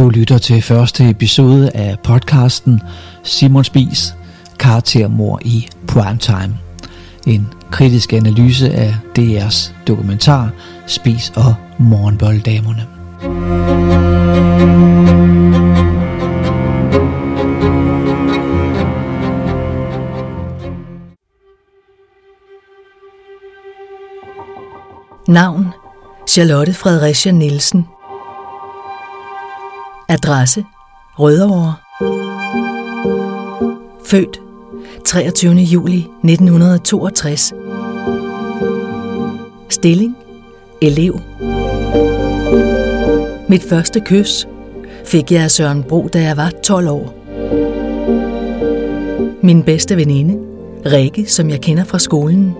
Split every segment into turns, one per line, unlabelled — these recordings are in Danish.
Du lytter til første episode af podcasten Simon Spis, karaktermor i primetime. En kritisk analyse af DR's dokumentar Spis og Morgenbolddamerne.
Navn Charlotte Fredericia Nielsen Adresse Rødovre Født 23. juli 1962 Stilling Elev Mit første kys fik jeg af Søren Bro, da jeg var 12 år. Min bedste veninde, Rikke, som jeg kender fra skolen.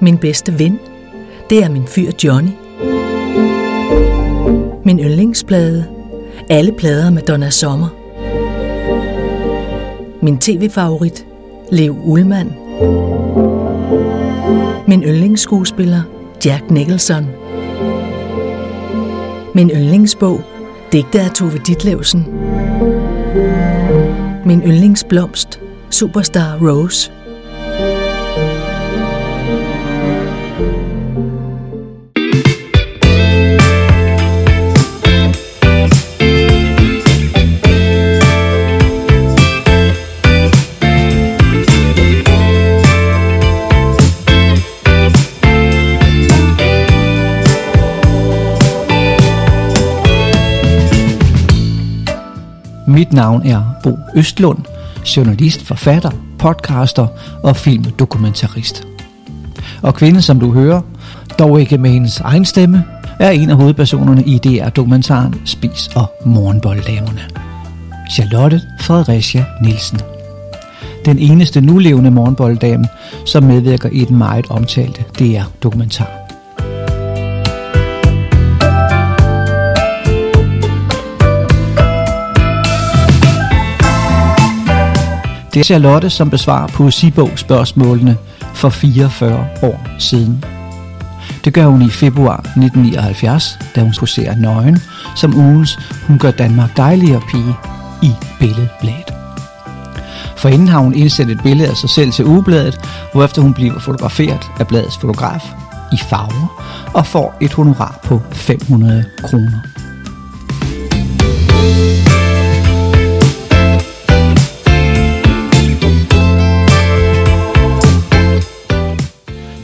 Min bedste ven, det er min fyr Johnny. Min yndlingsplade, alle plader med Donna Sommer. Min tv-favorit, Lev Ullmann. Min yndlingsskuespiller, Jack Nicholson. Min yndlingsbog, digte af Tove Ditlevsen. Min yndlingsblomst, Superstar Rose.
Mit navn er Bo Østlund, journalist, forfatter, podcaster og filmdokumentarist. Og kvinden, som du hører, dog ikke med hendes egen stemme, er en af hovedpersonerne i DR-dokumentaren Spis og Morgenbolddamerne. Charlotte Fredericia Nielsen. Den eneste nulevende morgenbolddame, som medvirker i den meget omtalte DR-dokumentar. Det er Charlotte, som besvarer poesibogspørgsmålene for 44 år siden. Det gør hun i februar 1979, da hun poserer nøgen som ugens Hun gør Danmark dejligere pige i Billedbladet. For inden har hun indsendt et billede af sig selv til ugebladet, hvorefter hun bliver fotograferet af bladets fotograf i farver og får et honorar på 500 kroner.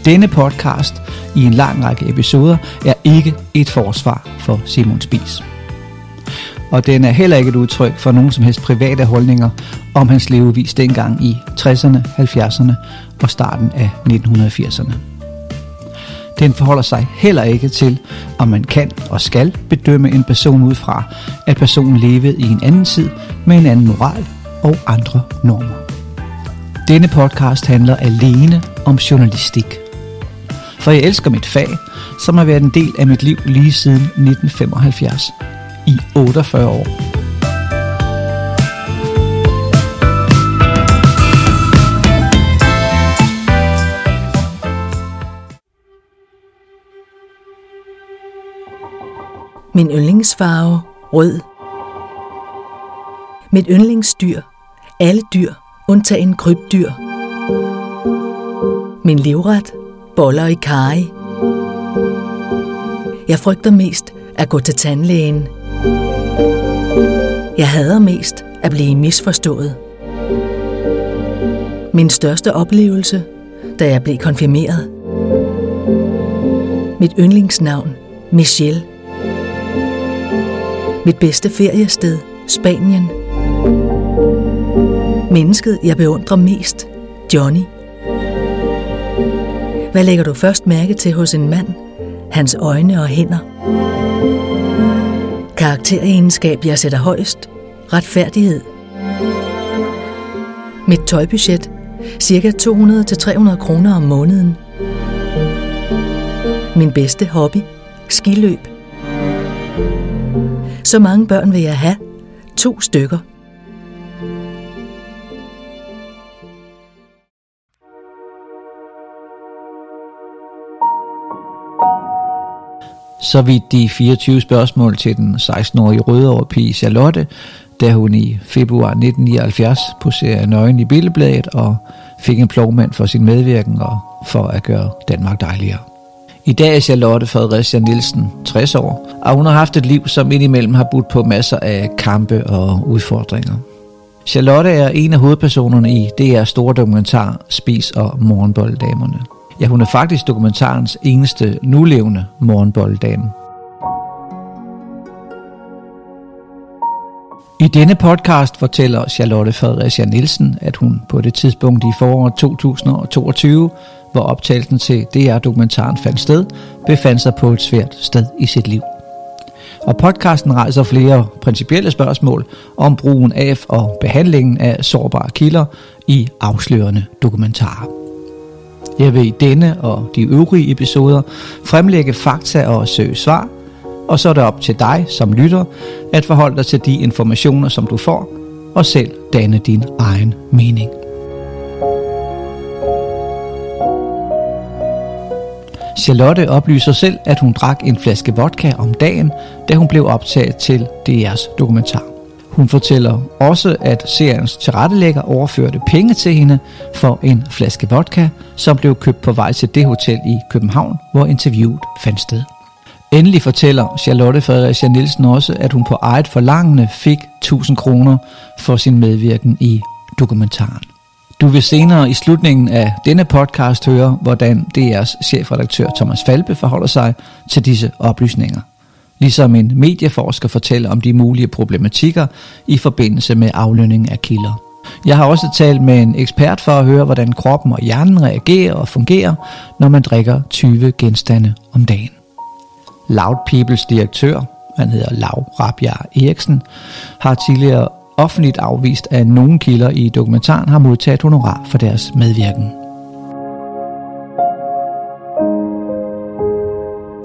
Denne podcast i en lang række episoder er ikke et forsvar for Simon Spies. Og den er heller ikke et udtryk for nogen som helst private holdninger om hans levevis dengang i 60'erne, 70'erne og starten af 1980'erne. Den forholder sig heller ikke til, om man kan og skal bedømme en person ud fra, at personen levede i en anden tid med en anden moral og andre normer. Denne podcast handler alene om journalistik for jeg elsker mit fag, som har været en del af mit liv lige siden 1975 i 48 år.
Min yndlingsfarve rød. Mit yndlingsdyr. Alle dyr, undtagen krybdyr. Min livret boller i kaj. Jeg frygter mest at gå til tandlægen. Jeg hader mest at blive misforstået. Min største oplevelse, da jeg blev konfirmeret. Mit yndlingsnavn, Michelle. Mit bedste feriested, Spanien. Mennesket, jeg beundrer mest, Johnny. Hvad lægger du først mærke til hos en mand? Hans øjne og hænder. Karakteregenskab, jeg sætter højst. Retfærdighed. Mit tøjbudget. Cirka 200-300 kroner om måneden. Min bedste hobby. Skiløb. Så mange børn vil jeg have. To stykker.
Så vidt de 24 spørgsmål til den 16-årige rødovre pige Charlotte, da hun i februar 1979 poserede nøgen i billedbladet og fik en plovmand for sin medvirken og for at gøre Danmark dejligere. I dag er Charlotte Fredericia Nielsen 60 år, og hun har haft et liv, som indimellem har budt på masser af kampe og udfordringer. Charlotte er en af hovedpersonerne i DR's store dokumentar Spis og Morgenbolddamerne. Ja, hun er faktisk dokumentarens eneste nulevende morgenbolddame. I denne podcast fortæller Charlotte Fredericia Nielsen, at hun på det tidspunkt i foråret 2022, hvor optagelsen til DR-dokumentaren fandt sted, befandt sig på et svært sted i sit liv. Og podcasten rejser flere principielle spørgsmål om brugen af og behandlingen af sårbare kilder i afslørende dokumentarer. Jeg vil i denne og de øvrige episoder fremlægge fakta og søge svar – og så er det op til dig som lytter at forholde dig til de informationer, som du får, og selv danne din egen mening. Charlotte oplyser selv, at hun drak en flaske vodka om dagen, da hun blev optaget til DR's dokumentar. Hun fortæller også, at seriens tilrettelægger overførte penge til hende for en flaske vodka, som blev købt på vej til det hotel i København, hvor interviewet fandt sted. Endelig fortæller Charlotte Fredericia Nielsen også, at hun på eget forlangende fik 1000 kroner for sin medvirken i dokumentaren. Du vil senere i slutningen af denne podcast høre, hvordan DR's chefredaktør Thomas Falbe forholder sig til disse oplysninger. Ligesom en medieforsker fortæller om de mulige problematikker i forbindelse med aflønning af kilder. Jeg har også talt med en ekspert for at høre, hvordan kroppen og hjernen reagerer og fungerer, når man drikker 20 genstande om dagen. Loud Peoples direktør, han hedder Lav Rabjar Eriksen, har tidligere offentligt afvist, at nogle kilder i dokumentaren har modtaget honorar for deres medvirken.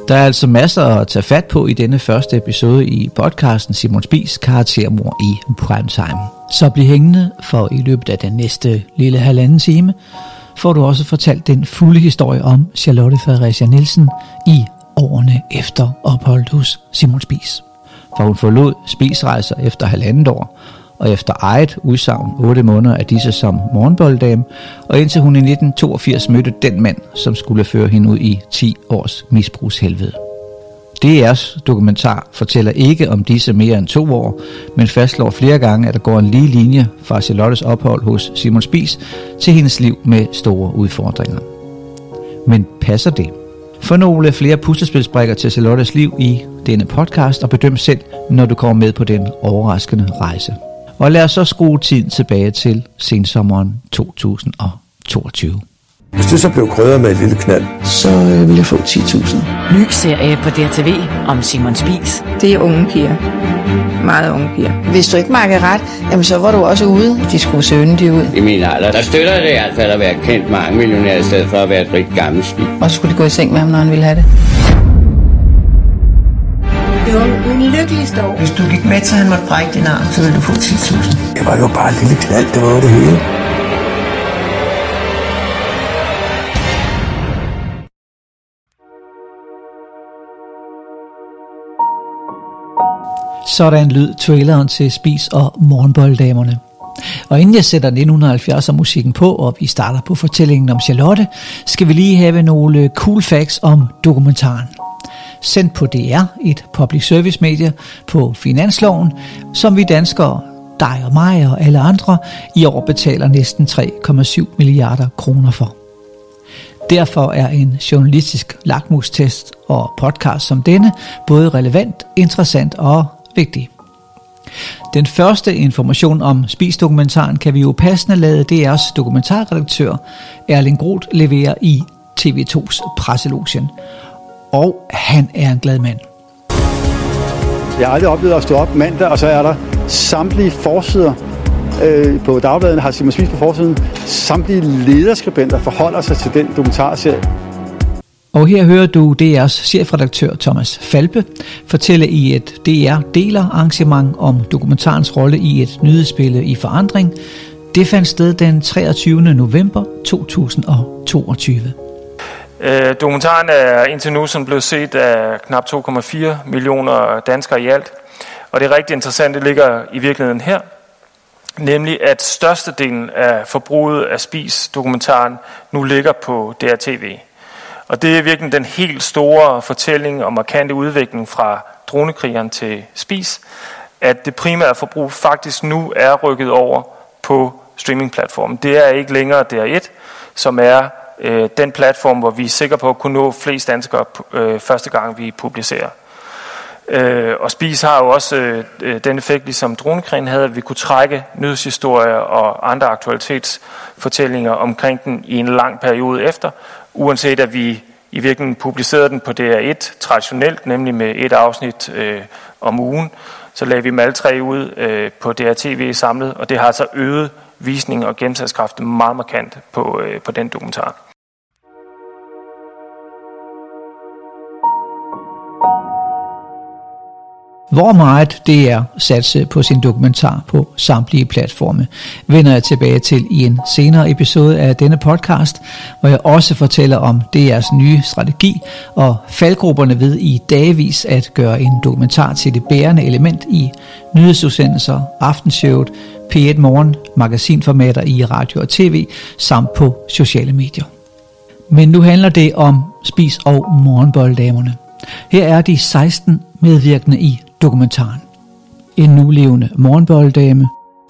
Der er altså masser at tage fat på i denne første episode i podcasten Simon Spis karaktermor i primetime. Så bliv hængende, for i løbet af den næste lille halvanden time får du også fortalt den fulde historie om Charlotte Fredericia Nielsen i årene efter opholdet hos Simon Spis. For hun forlod spisrejser efter halvandet år, og efter eget udsagn 8 måneder af disse som morgenbolddame, og indtil hun i 1982 mødte den mand, som skulle føre hende ud i 10 års misbrugshelvede. DR's dokumentar fortæller ikke om disse mere end to år, men fastslår flere gange, at der går en lige linje fra Charlottes ophold hos Simon Spies til hendes liv med store udfordringer. Men passer det? For nogle flere puslespilsbrikker til Charlottes liv i denne podcast og bedøm selv, når du kommer med på den overraskende rejse. Og lad os så skrue tiden tilbage til sensommeren 2022.
Hvis du så blev krydret med et lille knald,
så øh, ville jeg få 10.000.
Ny serie på DRTV om Simon Spies.
Det er unge piger. Meget unge piger.
Hvis du ikke makker ret, jamen så var du også ude. De skulle søge de ud.
I min alder, der støtter det i hvert fald at være kendt mange millionær, i stedet for at være et rigtig gammelt svin.
Og så skulle de gå i seng med ham, når han ville have det.
Det var min lykkeligste år.
Hvis du gik med til, han måtte brække din arm, så ville du få 10.000.
det var jo bare et lille knald, det var det hele.
Sådan lyd traileren til Spis og Morgenbolddamerne. Og inden jeg sætter 1970'er musikken på, og vi starter på fortællingen om Charlotte, skal vi lige have nogle cool facts om dokumentaren. Sendt på DR, et public service medie på Finansloven, som vi danskere, dig og mig og alle andre, i år betaler næsten 3,7 milliarder kroner for. Derfor er en journalistisk lakmustest og podcast som denne både relevant, interessant og vigtig. Den første information om spisdokumentaren kan vi jo passende lade DR's dokumentarredaktør Erling Groth levere i TV2's presselogien. Og han er en glad mand.
Jeg har aldrig oplevet at stå op mandag, og så er der samtlige forsider øh, på dagbladene, har Simon Spies på forsiden. Samtlige lederskribenter forholder sig til den dokumentarserie.
Og her hører du DR's chefredaktør Thomas Falbe fortælle i et DR deler arrangement om dokumentarens rolle i et nyhedsbillede i forandring. Det fandt sted den 23. november 2022.
Øh, dokumentaren er indtil nu som blevet set af knap 2,4 millioner danskere i alt. Og det er rigtig interessant, det ligger i virkeligheden her. Nemlig at størstedelen af forbruget af spis-dokumentaren nu ligger på DRTV. Og det er virkelig den helt store fortælling og markante udvikling fra dronekrigeren til spis, at det primære forbrug faktisk nu er rykket over på streamingplatformen. Det er ikke længere DR1, som er øh, den platform, hvor vi er sikre på at kunne nå flest danskere øh, første gang, vi publicerer. Øh, og Spis har jo også øh, øh den effekt, ligesom dronekrigen havde, at vi kunne trække nyhedshistorier og andre aktualitetsfortællinger omkring den i en lang periode efter, uanset at vi i virkeligheden publicerede den på DR1 traditionelt, nemlig med et afsnit øh, om ugen. Så lagde vi dem alle tre ud øh, på DRTV samlet, og det har altså øget visning og gennemsagskraft meget markant på, øh, på den dokumentar.
Hvor meget det er satse på sin dokumentar på samtlige platforme, vender jeg tilbage til i en senere episode af denne podcast, hvor jeg også fortæller om DR's nye strategi og faldgrupperne ved i dagvis at gøre en dokumentar til det bærende element i nyhedsudsendelser, aftenshowet, P1 Morgen, magasinformater i radio og tv, samt på sociale medier. Men nu handler det om spis- og morgenbolddamerne. Her er de 16 medvirkende i dokumentaren. En nulevende morgenbolddame,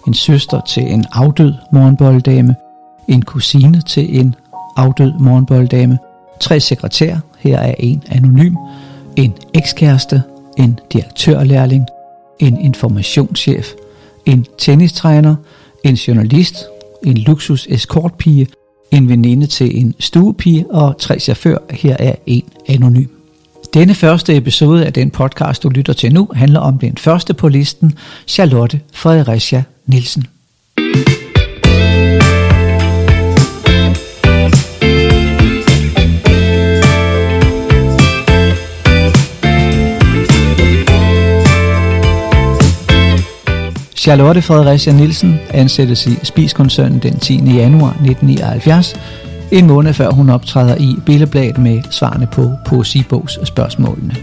en søster til en afdød morgenbolddame, en kusine til en afdød morgenbolddame, tre sekretærer, her er en anonym, en ekskæreste, en direktørlærling, en informationschef, en tennistræner, en journalist, en luksus escortpige, en veninde til en stuepige og tre chauffører, her er en anonym. Denne første episode af den podcast, du lytter til nu, handler om den første på listen, Charlotte Fredericia Nielsen. Charlotte Fredericia Nielsen ansættes i Spiskoncernen den 10. januar 1979 en måned før hun optræder i Billedbladet med svarene på poesibogs spørgsmålene.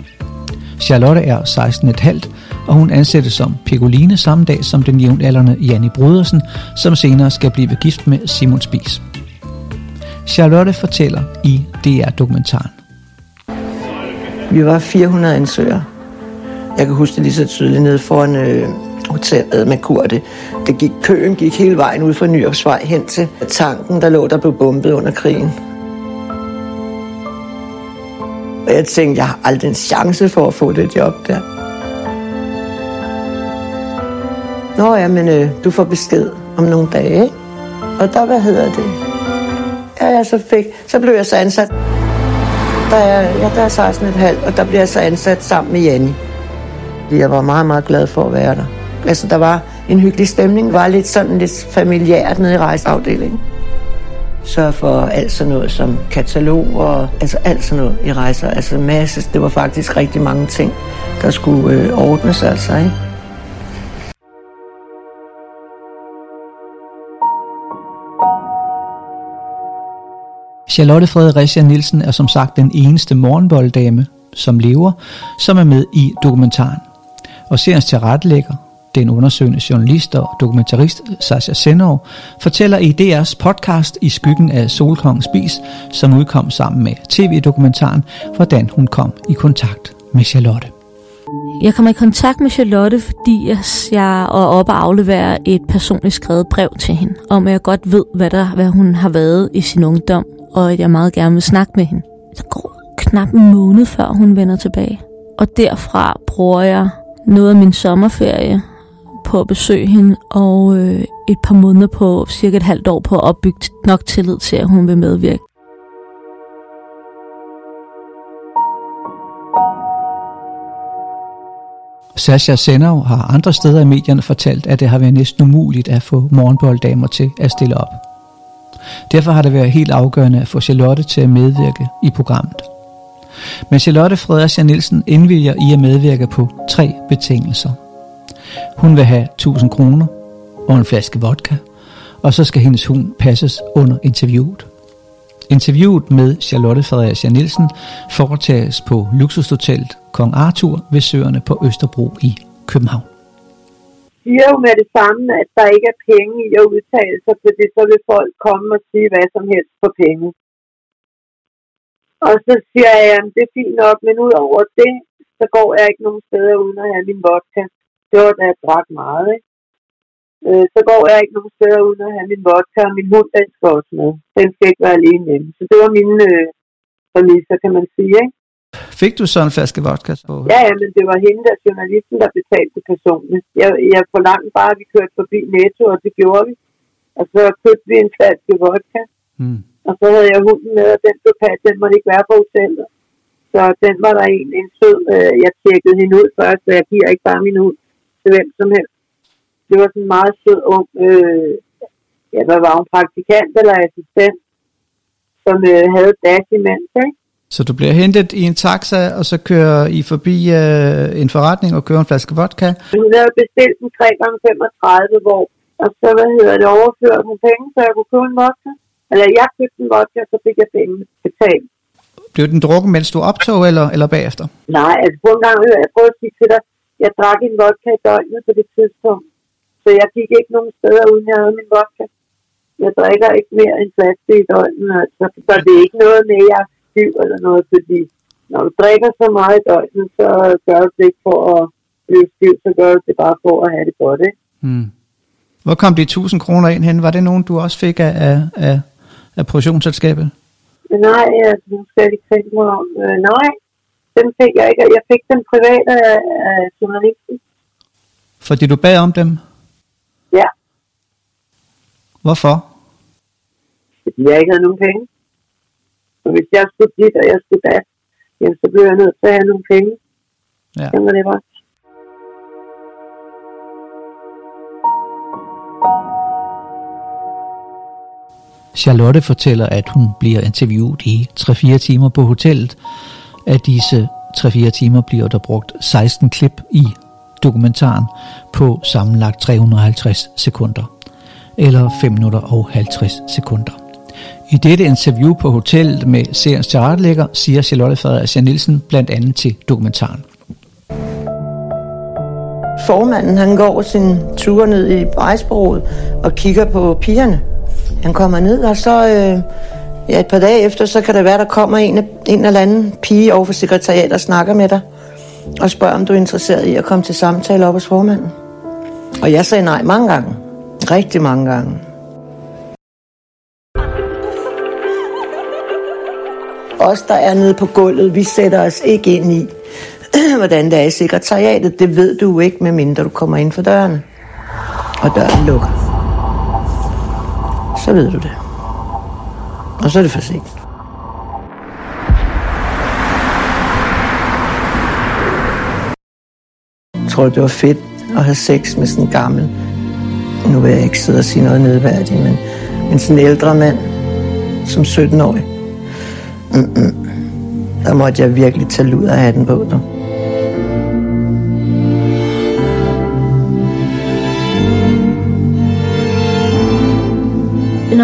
Charlotte er 16,5, og hun ansættes som Picoline samme dag som den jævnaldrende Janni Brudersen, som senere skal blive gift med Simon Spies. Charlotte fortæller i DR-dokumentaren.
Vi var 400 ansøgere. Jeg kan huske det lige så tydeligt nede foran øh, hotellet med Kurte. Det gik, køen gik hele vejen ud fra Nyopsvej hen til tanken, der lå der blev bombet under krigen. Og jeg tænkte, jeg har aldrig en chance for at få det job der. Nå ja, men øh, du får besked om nogle dage. Og der, hvad hedder det? Ja, jeg så fik, så blev jeg så ansat. Der er, ja, der er 16,5, og der bliver jeg så ansat sammen med Janni. Jeg var meget, meget glad for at være der. Altså, der var en hyggelig stemning, var lidt sådan lidt familiært nede i rejseafdelingen. Så for alt sådan noget som katalog og altså alt sådan noget i rejser, altså masse, det var faktisk rigtig mange ting, der skulle øh, ordnes altså, ikke?
Charlotte Fredericia Nielsen er som sagt den eneste morgenbolddame, som lever, som er med i dokumentaren. Og seriens tilrettelægger, den undersøgende journalist og dokumentarist Sasha Senov, fortæller i DR's podcast I skyggen af Solkongens Spis, som udkom sammen med tv-dokumentaren, hvordan hun kom i kontakt med Charlotte.
Jeg kommer i kontakt med Charlotte, fordi jeg er oppe og afleverer et personligt skrevet brev til hende, om at jeg godt ved, hvad, der, hvad hun har været i sin ungdom, og at jeg meget gerne vil snakke med hende. Det går knap en måned, før hun vender tilbage. Og derfra bruger jeg noget af min sommerferie på at besøge hende, og øh, et par måneder på, cirka et halvt år på at opbygge nok tillid til, at hun vil medvirke.
Sasha Senov har andre steder i medierne fortalt, at det har været næsten umuligt at få morgenbolddamer til at stille op. Derfor har det været helt afgørende at få Charlotte til at medvirke i programmet. Men Charlotte Fredericia Nielsen indvilger i at medvirke på tre betingelser – hun vil have 1000 kroner og en flaske vodka, og så skal hendes hund passes under interviewet. Interviewet med Charlotte Fredericia Nielsen foretages på luksushotellet Kong Arthur ved Søerne på Østerbro i København.
siger jo med det samme, at der ikke er penge i at udtale sig, fordi så vil folk komme og sige hvad som helst for penge. Og så siger jeg, at det er fint nok, men ud over det, så går jeg ikke nogen steder uden at have min vodka. Det var da jeg drak meget, ikke? Øh, så går jeg ikke nogen steder uden at have min vodka, og min hund, den skal også med. Den skal ikke være alene hjemme. Så det var mine øh, præmisser, kan man sige, ikke?
Fik du så en flaske vodka på?
Ja, ja, men det var hende, der journalisten, der betalte personligt. Jeg, jeg forlangte bare, at vi kørte forbi Netto, og det gjorde vi. Og så købte vi en flaske vodka.
Mm.
Og så havde jeg hunden med, og den blev pat, den måtte ikke være på hotellet. Så den var der en, en sød, øh, jeg tjekkede hende ud først, så jeg giver ikke bare min hund til hvem som helst. Det var sådan en meget sød ung, øh, ja, hvad var hun, praktikant eller assistent, som øh, havde dash imens, ikke?
Så du bliver hentet i en taxa, og så kører I forbi øh, en forretning og kører en flaske vodka?
Hun havde bestilt en 3 gange 35 hvor, og så, hvad hedder det, overført nogle penge, så jeg kunne købe en vodka. Eller jeg købte en vodka, så fik jeg penge betalt.
Blev den drukken, mens du optog, eller, eller bagefter?
Nej, altså på en gang, jeg prøvede at sige til dig, jeg drak en vodka i døgnet på det tidspunkt. Så jeg gik ikke nogen steder, uden jeg havde min vodka. Jeg drikker ikke mere end flaske i døgnet, altså. Så det er ikke noget med, at jeg er stiv eller noget, fordi når du drikker så meget i døgnet, så gør du det ikke for at blive stiv, så gør du det bare for at have det godt, ikke?
Hmm. Hvor kom de 1000 kroner ind hen? Var det nogen, du også fik af, af, af, af produktionsselskabet?
Nej, altså, nu skal ikke tænke mig om. Øh, nej, dem fik jeg ikke. Jeg fik dem privat af, af journalisten.
Fordi du bad om dem?
Ja,
Hvorfor?
fordi jeg ikke havde nogen penge. Og hvis jeg skulle dit, og jeg skulle dat, jamen, så blev jeg nødt til at have nogle penge.
Ja.
Sådan var det bare.
Charlotte fortæller, at hun bliver interviewet i 3-4 timer på hotellet. Af disse 3-4 timer bliver der brugt 16 klip i dokumentaren på sammenlagt 350 sekunder, eller 5 minutter og 50 sekunder. I dette interview på hotellet med seriens tilrettelægger siger Charlotte Fredericia Nielsen blandt andet til dokumentaren.
Formanden, han går sin tur ned i rejsbureauet og kigger på pigerne. Han kommer ned, og så øh, ja, et par dage efter, så kan det være, der kommer en, en eller anden pige over for sekretariatet og snakker med dig. Og spørger, om du er interesseret i at komme til samtale op hos formanden. Og jeg sagde nej mange gange. Rigtig mange gange. Os, der er nede på gulvet, vi sætter os ikke ind i, hvordan det er i sekretariatet. Det ved du ikke, medmindre du kommer ind for døren. Og døren lukker. Så ved du det. Og så er det for sent. Jeg tror, det var fedt at have sex med sådan en gammel, nu vil jeg ikke sidde og sige noget nedværdigt, men, men sådan en ældre mand, som 17-årig. Mm-mm. Der måtte jeg virkelig tage lud af hatten på, dig.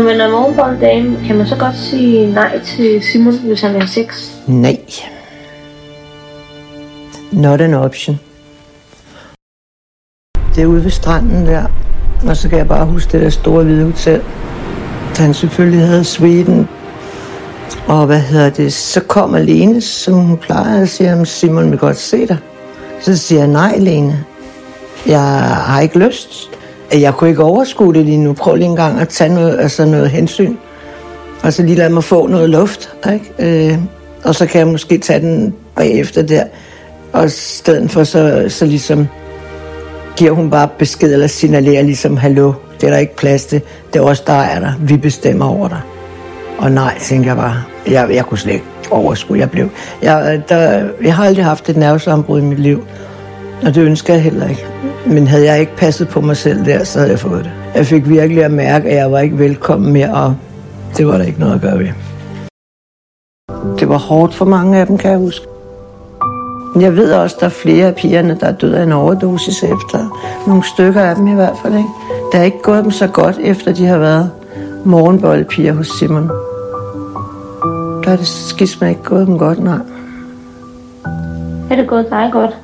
Når man er morgenbolddame, kan man så godt sige nej til Simon, hvis han vil have sex?
Nej. Not an option. Det er ude ved stranden der. Og så kan jeg bare huske det der store hvide hotel. Da han selvfølgelig havde Sweden. Og hvad hedder det? Så kommer Lene, som hun plejer, og siger, Simon vil godt se dig. Så siger jeg, nej Lene. Jeg har ikke lyst. Jeg kunne ikke overskue det lige nu. Prøv lige en gang at tage noget, altså noget hensyn. Og så lige lade mig få noget luft. Ikke? Øh, og så kan jeg måske tage den bagefter der. Og i stedet for så, så ligesom giver hun bare besked eller signalerer ligesom, hallo, det er der ikke plads til. Det er også der er der. Vi bestemmer over dig. Og nej, tænker jeg bare. Jeg, jeg kunne slet ikke overskue, jeg blev. Jeg, øh, der, jeg har aldrig haft et nervesambrud i mit liv. Og det ønsker jeg heller ikke. Men havde jeg ikke passet på mig selv der, så havde jeg fået det. Jeg fik virkelig at mærke, at jeg var ikke velkommen mere, og det var der ikke noget at gøre ved. Det var hårdt for mange af dem, kan jeg huske. Jeg ved også, at der er flere af pigerne, der er døde af en overdosis efter. Nogle stykker af dem i hvert fald, ikke? Der er ikke gået dem så godt, efter de har været morgenboldpiger hos Simon. der er det skidt, ikke gået dem godt, nej.
Er det gået dig godt?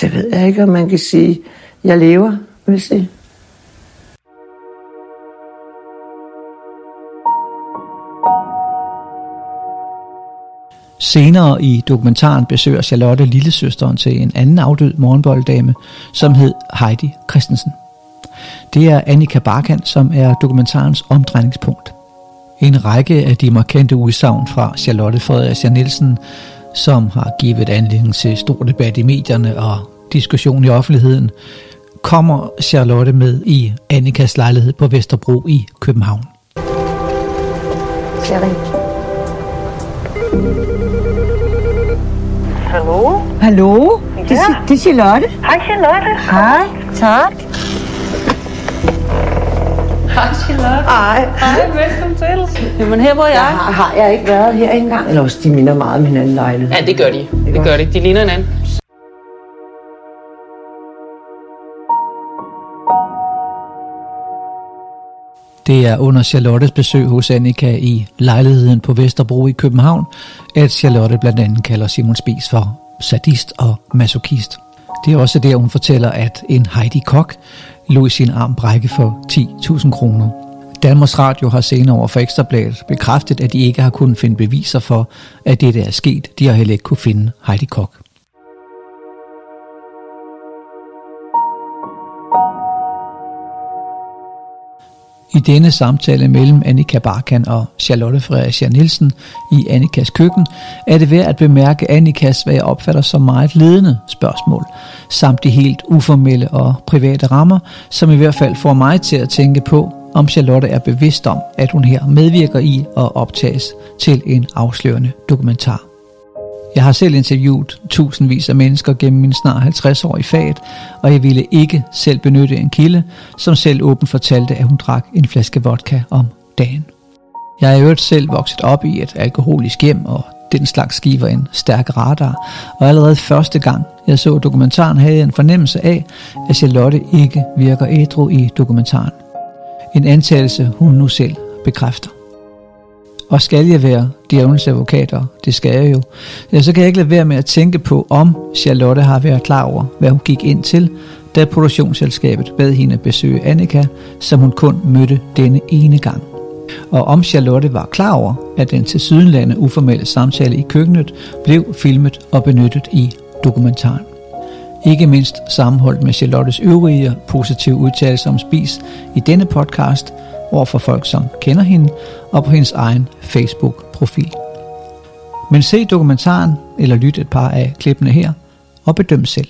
Det ved jeg ikke, om man kan sige, jeg lever, vil jeg sige.
Senere i dokumentaren besøger Charlotte lillesøsteren til en anden afdød morgenbolddame, som hed Heidi Christensen. Det er Annika Barkan, som er dokumentarens omdrejningspunkt. En række af de markante udsagn fra Charlotte Fredericia Nielsen, som har givet anledning til stor debat i medierne og diskussion i offentligheden, kommer Charlotte med i Annikas lejlighed på Vesterbro i København.
Hallo?
Hallo? Det,
Ja.
er, det er Charlotte.
Hej Charlotte.
Hej, tak.
Hej Charlotte.
Hej.
Hej, velkommen til. Jamen her hvor jeg.
Har, har jeg ikke været her engang? Eller også, de minder meget om hinanden lejlighed.
Ja, det gør de. Det gør de. De ligner hinanden.
Det er under Charlottes besøg hos Annika i lejligheden på Vesterbro i København, at Charlotte blandt andet kalder Simon Spies for sadist og masochist. Det er også der, hun fortæller, at en Heidi Kok lå i sin arm brække for 10.000 kroner. Danmarks Radio har senere over for Ekstrabladet bekræftet, at de ikke har kunnet finde beviser for, at dette er sket. De har heller ikke kunne finde Heidi Kok. I denne samtale mellem Annika Barkan og Charlotte Fredericia Nielsen i Annikas køkken, er det værd at bemærke Annikas, hvad jeg opfatter som meget ledende spørgsmål, samt de helt uformelle og private rammer, som i hvert fald får mig til at tænke på, om Charlotte er bevidst om, at hun her medvirker i og optages til en afslørende dokumentar. Jeg har selv interviewet tusindvis af mennesker gennem min snart 50 år i faget, og jeg ville ikke selv benytte en kilde, som selv åbent fortalte, at hun drak en flaske vodka om dagen. Jeg er i øvrigt selv vokset op i et alkoholisk hjem, og den slags giver en stærk radar, og allerede første gang jeg så dokumentaren havde jeg en fornemmelse af, at Charlotte ikke virker ædru i dokumentaren. En antagelse hun nu selv bekræfter. Og skal jeg være djævelens advokater, det skal jeg jo, ja, så kan jeg ikke lade være med at tænke på, om Charlotte har været klar over, hvad hun gik ind til, da produktionsselskabet bad hende besøge Annika, som hun kun mødte denne ene gang. Og om Charlotte var klar over, at den til sydenlande uformelle samtale i køkkenet blev filmet og benyttet i dokumentaren. Ikke mindst sammenholdt med Charlottes øvrige positive udtalelser om spis i denne podcast over for folk, som kender hende, og på hendes egen Facebook-profil. Men se dokumentaren, eller lyt et par af klippene her, og bedøm selv.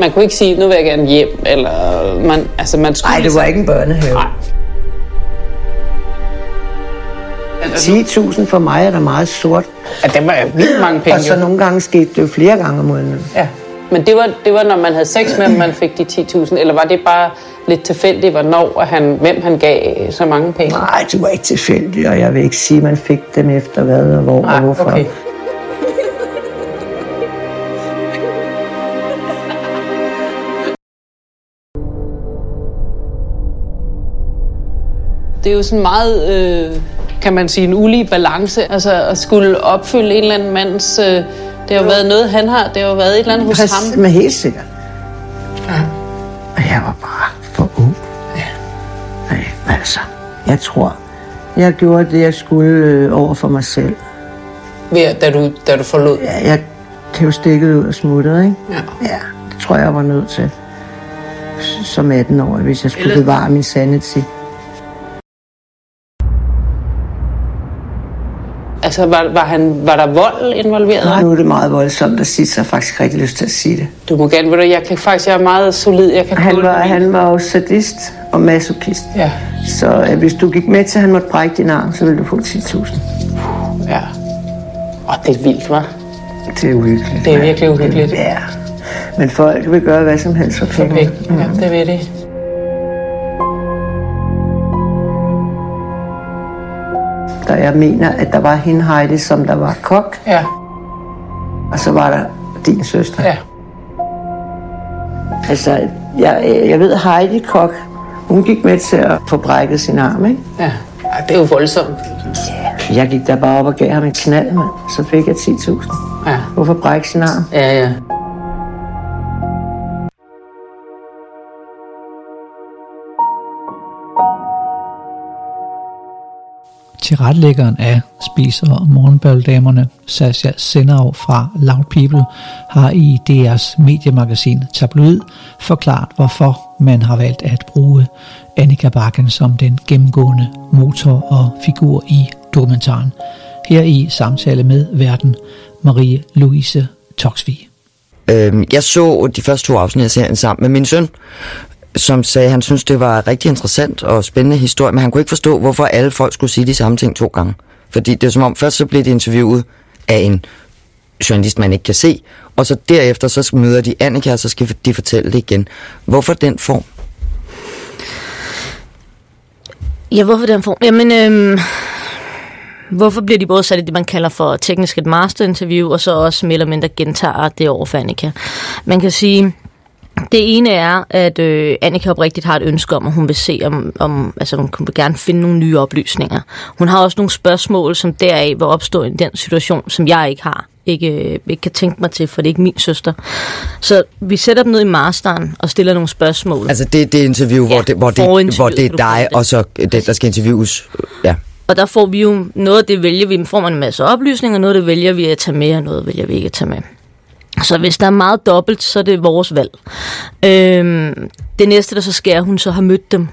Man kunne ikke sige, nu vil jeg gerne hjem, eller man, altså man skulle...
Nej, det var ikke en børnehave.
Nej.
10.000 for mig er da meget sort.
Ja, det var vildt mange penge.
Og så nogle gange skete det jo flere gange om måneden.
Ja. Men det var, det var, når man havde sex med man fik de 10.000, eller var det bare lidt tilfældigt, hvornår og han, hvem han gav så mange penge?
Nej, det var ikke tilfældigt, og jeg vil ikke sige, at man fik dem efter hvad og hvor
Nej,
og hvorfor.
okay. Det er jo sådan meget, øh, kan man sige, en ulige balance. Altså at skulle opfylde en eller anden mands... Øh, det har jo været noget, han har. Det har jo været et eller andet hos
Præcis,
ham.
Men helt sikkert. Ja. Og jeg var bare for ung. Ja. Nej, altså, jeg tror, jeg gjorde det, jeg skulle øh, over for mig selv.
Ved, da, du, da du forlod.
Ja, jeg blev stikket ud og smuttet, ikke?
Ja.
Ja, det tror jeg, jeg var nødt til. Som 18 år, hvis jeg skulle
Ellers-
bevare min sanity.
Altså, var, var, han, var der vold involveret?
Nu er det meget voldsomt at sige, så jeg har faktisk rigtig lyst til at sige det.
Du må gerne, ved du, jeg kan faktisk, jeg er meget solid. Jeg kan
Han var,
det.
han var jo sadist og masochist.
Ja.
Så øh, hvis du gik med til, at han måtte brække din arm, så ville du få 10.000.
Ja. Og det er vildt, hva'?
Det er uhyggeligt.
Det er virkelig uhyggeligt.
Ja. Men folk vil gøre hvad som helst for penge.
Ja, det ved det.
Der jeg mener, at der var hende Heidi, som der var kok,
Ja.
og så var der din søster.
Ja.
Altså, jeg, jeg ved, Heidi Kok, hun gik med til at få brækket sin arm, ikke?
Ja. Ja, det er jo voldsomt.
Jeg gik der bare op og gav ham en knald, mand. Så fik jeg 10.000.
Ja.
Hvorfor brække sin arm?
Ja, ja.
Tilretlæggeren af Spiser og Sasha Senderov fra Loud People, har i DR's mediemagasin Tabloid forklaret, hvorfor man har valgt at bruge Annika Bakken som den gennemgående motor og figur i dokumentaren. Her i samtale med verden Marie Louise Toksvig.
Øhm, jeg så de første to afsnit af serien sammen med min søn, som sagde, at han synes det var rigtig interessant og spændende historie, men han kunne ikke forstå, hvorfor alle folk skulle sige de samme ting to gange. Fordi det er som om, først så blev de interviewet af en journalist, man ikke kan se, og så derefter så møder de Annika, og så skal de fortælle det igen. Hvorfor den form?
Ja, hvorfor den form? Jamen, øhm, hvorfor bliver de både sat i det, man kalder for teknisk et masterinterview, og så også mere eller mindre gentager det over for Annika? Man kan sige, det ene er, at øh, Annika oprigtigt har et ønske om, at hun vil se, om, om altså hun vil gerne finde nogle nye oplysninger. Hun har også nogle spørgsmål, som deraf vil opstå i den situation, som jeg ikke har. Ikke, ikke kan tænke mig til, for det er ikke min søster. Så vi sætter dem ned i masteren og stiller nogle spørgsmål.
Altså det, det interview, ja, hvor, det, hvor, det, hvor det er dig, og så den, der skal interviews. Ja.
Og der får vi jo noget af det vælger vi, får man en masse oplysninger, noget af det vælger vi at tage med, og noget vælger vi ikke at tage med. Så hvis der er meget dobbelt, så er det vores valg. Øhm, det næste, der så sker, hun så har mødt dem.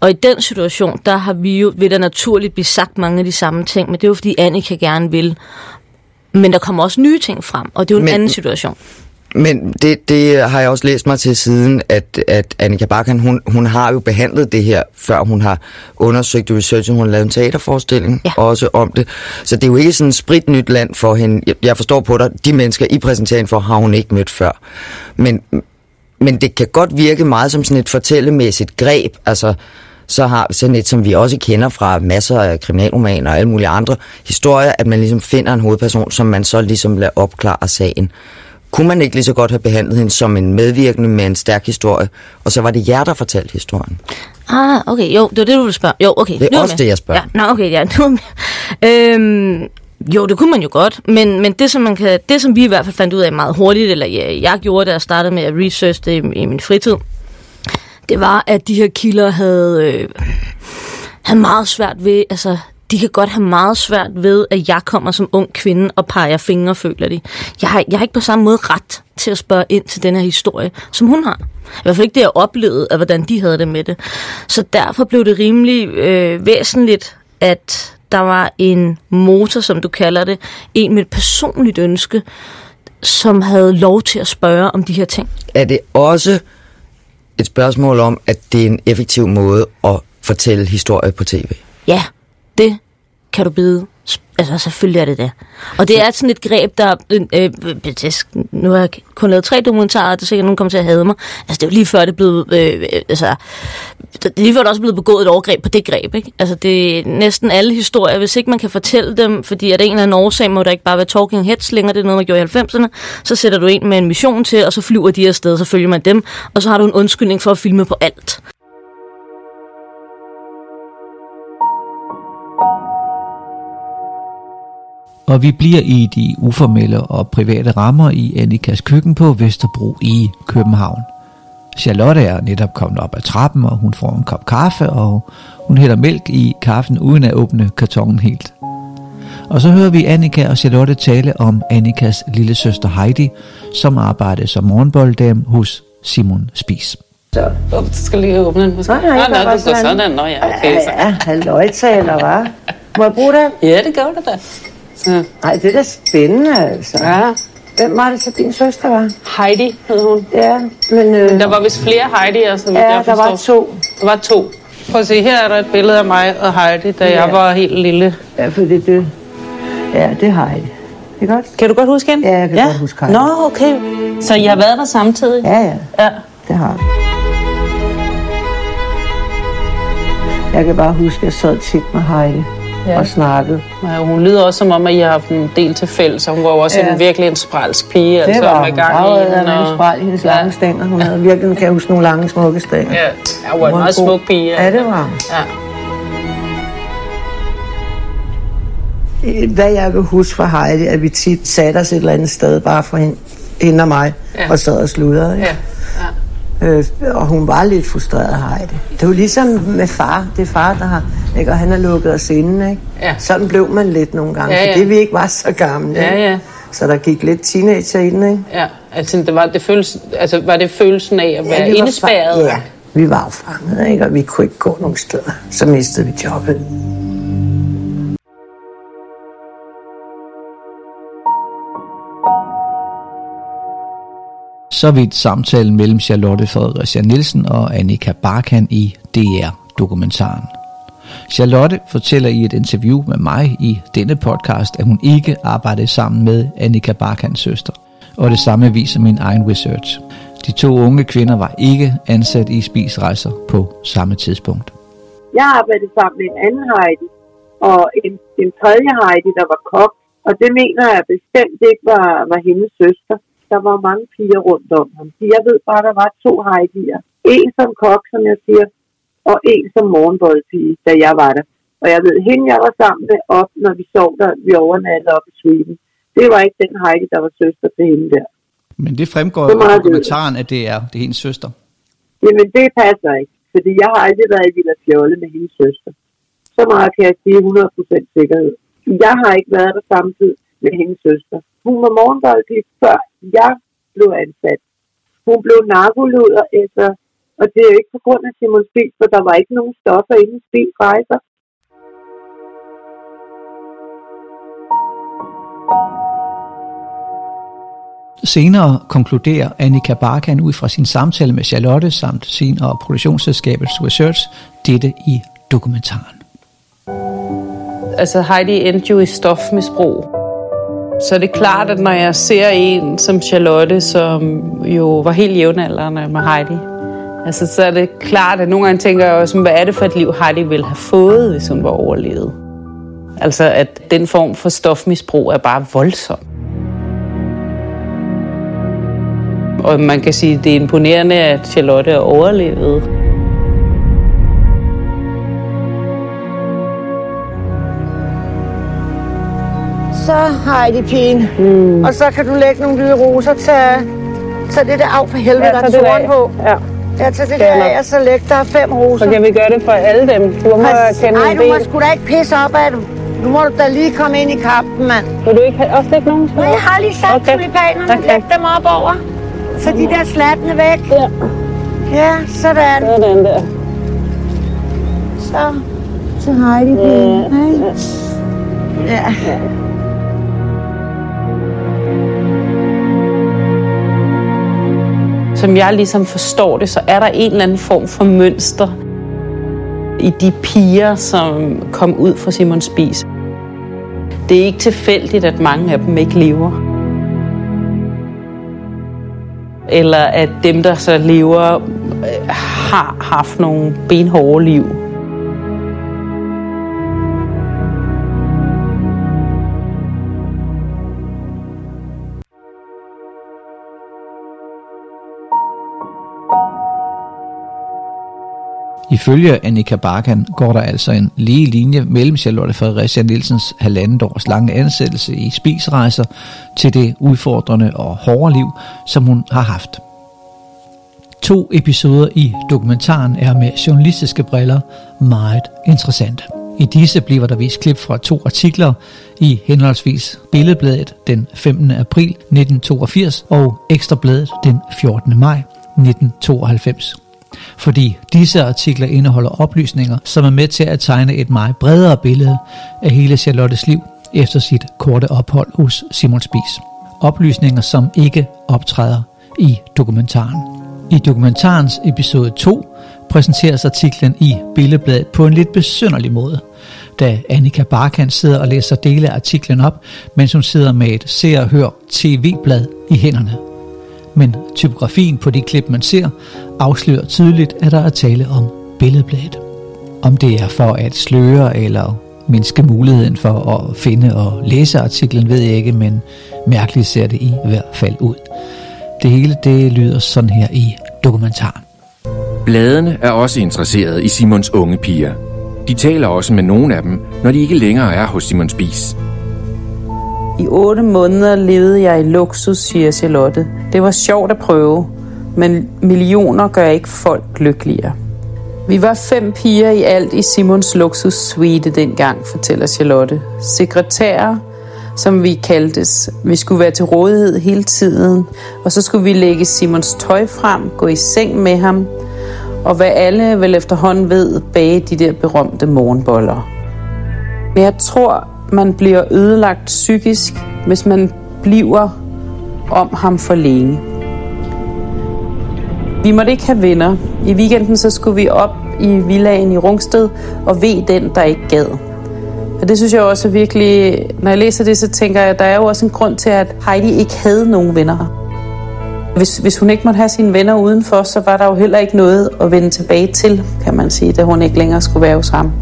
Og i den situation, der har vi jo, vil der naturligt blive sagt mange af de samme ting, men det er jo fordi Annika gerne vil. Men der kommer også nye ting frem, og det er jo en
Men-
anden situation.
Men det, det har jeg også læst mig til siden, at, at Annika Bakken, hun, hun har jo behandlet det her, før hun har undersøgt det research, hun har lavet en teaterforestilling ja. også om det. Så det er jo ikke sådan et spritnyt land for hende. Jeg, jeg forstår på dig, de mennesker, I præsenterer for, har hun ikke mødt før. Men, men det kan godt virke meget som sådan et fortællemæssigt greb, altså så har sådan et, som vi også kender fra masser af kriminalromaner og alle mulige andre historier, at man ligesom finder en hovedperson, som man så ligesom lader opklare sagen. Kunne man ikke lige så godt have behandlet hende som en medvirkende med en stærk historie, og så var det jer, der fortalte historien?
Ah, okay, jo, det var det, du ville spørge. Jo, okay.
Det er
nu
også
med.
det, jeg spørger.
Ja, nå, okay, ja, nu er med. øhm, jo, det kunne man jo godt, men, men det, som man kan, det, som vi i hvert fald fandt ud af meget hurtigt, eller jeg, jeg gjorde, da jeg startede med at research det i, i min fritid, det var, at de her kilder havde, øh, havde meget svært ved, altså, de kan godt have meget svært ved, at jeg kommer som ung kvinde og peger fingre, føler de. Jeg har, jeg har ikke på samme måde ret til at spørge ind til den her historie, som hun har. I hvert fald ikke det, jeg oplevede, af hvordan de havde det med det. Så derfor blev det rimelig øh, væsentligt, at der var en motor, som du kalder det, en med et personligt ønske, som havde lov til at spørge om de her ting.
Er det også et spørgsmål om, at det er en effektiv måde at fortælle historie på tv?
Ja, det kan du bide. Altså, selvfølgelig er det det. Og det er sådan et greb, der... Øh, øh, det- nu har jeg kun lavet tre dokumentarer, og det er sikkert, nogen kommer til at hade mig. Altså, det er jo lige før, det er blevet... Øh, øh, altså, det lige før, der også blevet begået et overgreb på det greb, ikke? Altså, det er næsten alle historier. Hvis ikke man kan fortælle dem, fordi at en eller anden årsag må der ikke bare være talking heads længere, det er noget, man gjorde i 90'erne, så sætter du en med en mission til, og så flyver de afsted, så følger man dem, og så har du en undskyldning for at filme på alt.
Og vi bliver i de uformelle og private rammer i Annikas køkken på Vesterbro i København. Charlotte er netop kommet op ad trappen, og hun får en kop kaffe, og hun hælder mælk i kaffen uden at åbne kartongen helt. Og så hører vi Annika og Charlotte tale om Annikas lille søster Heidi, som arbejder som morgenbolddam hos Simon Spis.
Så.
Du skal lige åbne den, måske.
Nej, nej,
nå,
var
du
sådan.
sådan. Nå, ja, okay. Så.
ja, halvøjtaler, hva'? Må jeg bruge den?
Ja, det gør du da. Så.
Nej, det er da spændende, altså.
Ja.
Hvem var det så, din søster var?
Heidi hed hun.
Ja, men... Øh,
Der var vist flere Heidi'er, som
Ja,
jeg
der var
forstår.
to.
Der var to. Prøv at se, her er der et billede af mig og Heidi, da
Ja.
jeg var helt lille.
Ja, for det, det, ja, det har jeg. Det er godt.
Kan du godt huske hende?
Ja, jeg kan godt huske Heidi.
Nå, okay. Så I har været der samtidig?
Ja, ja.
Ja.
Det har jeg. Jeg kan bare huske, at jeg sad tit med Heidi
Ja.
og snakkede.
Ja, hun lyder også som om, at I har haft en del til fælles. og Hun var jo også
Ja.
en virkelig en spralsk pige.
Det
altså,
var
med
hun.
gang
var
i den,
en spræl i hendes lange stænger. Hun havde virkelig, kan jeg huske, nogle lange, smukke stænger.
Ja, jeg var en
Hun
meget
god.
smuk pige.
Ja, det var hun.
Ja.
hvad jeg vil huske fra Heidi, at vi tit satte os et eller andet sted, bare for hende, hende og mig,
Ja.
og sad og sludrede. ikke?
Ja.
Øh, og hun var lidt frustreret, Heidi. Det var ligesom med far. Det er far, der har... Ikke? Og han har lukket os inde, ikke?
Ja.
Sådan blev man lidt nogle gange,
Ja, ja.
fordi vi ikke var så gamle.
Ja,
ikke?
ja.
Så der gik lidt teenager i den, ikke?
Ja, altså det var, det føles, altså, var det følelsen af at være
vi var
indespærret?
Ja, vi var jo fanget, ikke? Og vi kunne ikke gå nogen steder. Så mistede vi jobbet.
Så vidt samtalen mellem Charlotte Fredericia Nielsen og Annika Barkan i DR-dokumentaren. Charlotte fortæller i et interview med mig i denne podcast, at hun ikke arbejdede sammen med Annika Barkans søster. Og det samme viser min egen research. De to unge kvinder var ikke ansat i spisrejser på samme tidspunkt.
Jeg arbejdede sammen med en anden Heidi, og en, en tredje Heidi, der var kok. Og det mener jeg bestemt ikke var, var hendes søster. Der var mange piger rundt om ham. Jeg ved bare, der var to Heidi'er. En som kok, som jeg siger, og en som morgenboldpige, da jeg var der. Og jeg ved, hende jeg var sammen med op, når vi sov der, vi overnattede op i Sweden. Det var ikke den Heidi, der var søster til hende der.
Men det fremgår jo
jeg.
dokumentaren, at det er, det er hendes søster.
Jamen, det passer ikke. Fordi jeg har aldrig været i Villa Fjolle med hendes søster. Så meget kan jeg sige 100% sikkerhed. Jeg har ikke været der samtidig med hendes søster. Hun var morgenboldpige, før jeg blev ansat. Hun blev narkoluder efter, og det er jo ikke på grund af Simon Spies, for der var ikke nogen stoffer i Spies rejser.
Senere konkluderer Annika Barkan ud fra sin samtale med Charlotte samt sin og produktionsselskabets research dette i dokumentaren.
Altså Heidi endte jo i stofmisbrug. Så det er klart, at når jeg ser en som Charlotte, som jo var helt jævnaldrende med Heidi, altså, så er det klart, at nogle gange tænker jeg også, hvad er det for et liv, Heidi ville have fået, hvis hun var overlevet? Altså, at den form for stofmisbrug er bare voldsom. Og man kan sige, at det er imponerende, at Charlotte er overlevet.
Så Heidi pigen. Mm. Og så kan du lægge nogle hvide roser til, til det der af for helvede,
Ja,
der
tag
er
af.
på.
Ja.
Ja, til det der af, og så læg der fem roser.
Så kan vi gøre det for alle dem. Du må
Præcis.
kende
Ej,
en
du må sgu da ikke pisse op af det. Nu må du da lige komme ind i kampen, mand.
Vil du ikke også lægge nogen?
Nej, jeg har lige sat okay. tulipanerne.
Okay.
Læg dem op over. Så de der slattene væk.
Ja.
Ja, sådan.
Sådan der.
Så til Heidi pigen. Ja. ja.
Som jeg ligesom forstår det, så er der en eller anden form for mønster i de piger, som kom ud fra Simon Spis. Det er ikke tilfældigt, at mange af dem ikke lever. Eller at dem, der så lever, øh, har haft nogle benhårde liv.
Ifølge Annika Barkan går der altså en lige linje mellem Charlotte Fredericia Nielsens halvandet års lange ansættelse i spisrejser til det udfordrende og hårde liv, som hun har haft. To episoder i dokumentaren er med journalistiske briller meget interessante. I disse bliver der vist klip fra to artikler i henholdsvis Billedbladet den 15. april 1982 og Ekstrabladet den 14. maj 1992 fordi disse artikler indeholder oplysninger, som er med til at tegne et meget bredere billede af hele Charlottes liv efter sit korte ophold hos Simon Spies. Oplysninger, som ikke optræder i dokumentaren. I dokumentarens episode 2 præsenteres artiklen i Billedbladet på en lidt besynderlig måde, da Annika Barkan sidder og læser dele af artiklen op, mens hun sidder med et se og hør tv-blad i hænderne men typografien på de klip, man ser, afslører tydeligt, at der er tale om billedbladet. Om det er for at sløre eller mindske muligheden for at finde og læse artiklen, ved jeg ikke, men mærkeligt ser det i hvert fald ud. Det hele det lyder sådan her i dokumentaren.
Bladene er også interesseret i Simons unge piger. De taler også med nogle af dem, når de ikke længere er hos Simon Spies.
I otte måneder levede jeg i luksus, siger Charlotte. Det var sjovt at prøve, men millioner gør ikke folk lykkeligere. Vi var fem piger i alt i Simons luksus suite dengang, fortæller Charlotte. Sekretærer, som vi kaldtes. Vi skulle være til rådighed hele tiden, og så skulle vi lægge Simons tøj frem, gå i seng med ham, og hvad alle vel efterhånden ved, bage de der berømte morgenboller. Men jeg tror, man bliver ødelagt psykisk, hvis man bliver om ham for længe. Vi måtte ikke have venner. I weekenden så skulle vi op i villaen i Rungsted og ved den, der ikke gad. Og det synes jeg også er virkelig, når jeg læser det, så tænker jeg, at der er jo også en grund til, at Heidi ikke havde nogen venner. Hvis, hvis hun ikke måtte have sine venner udenfor, så var der jo heller ikke noget at vende tilbage til, kan man sige, da hun ikke længere skulle være hos ham.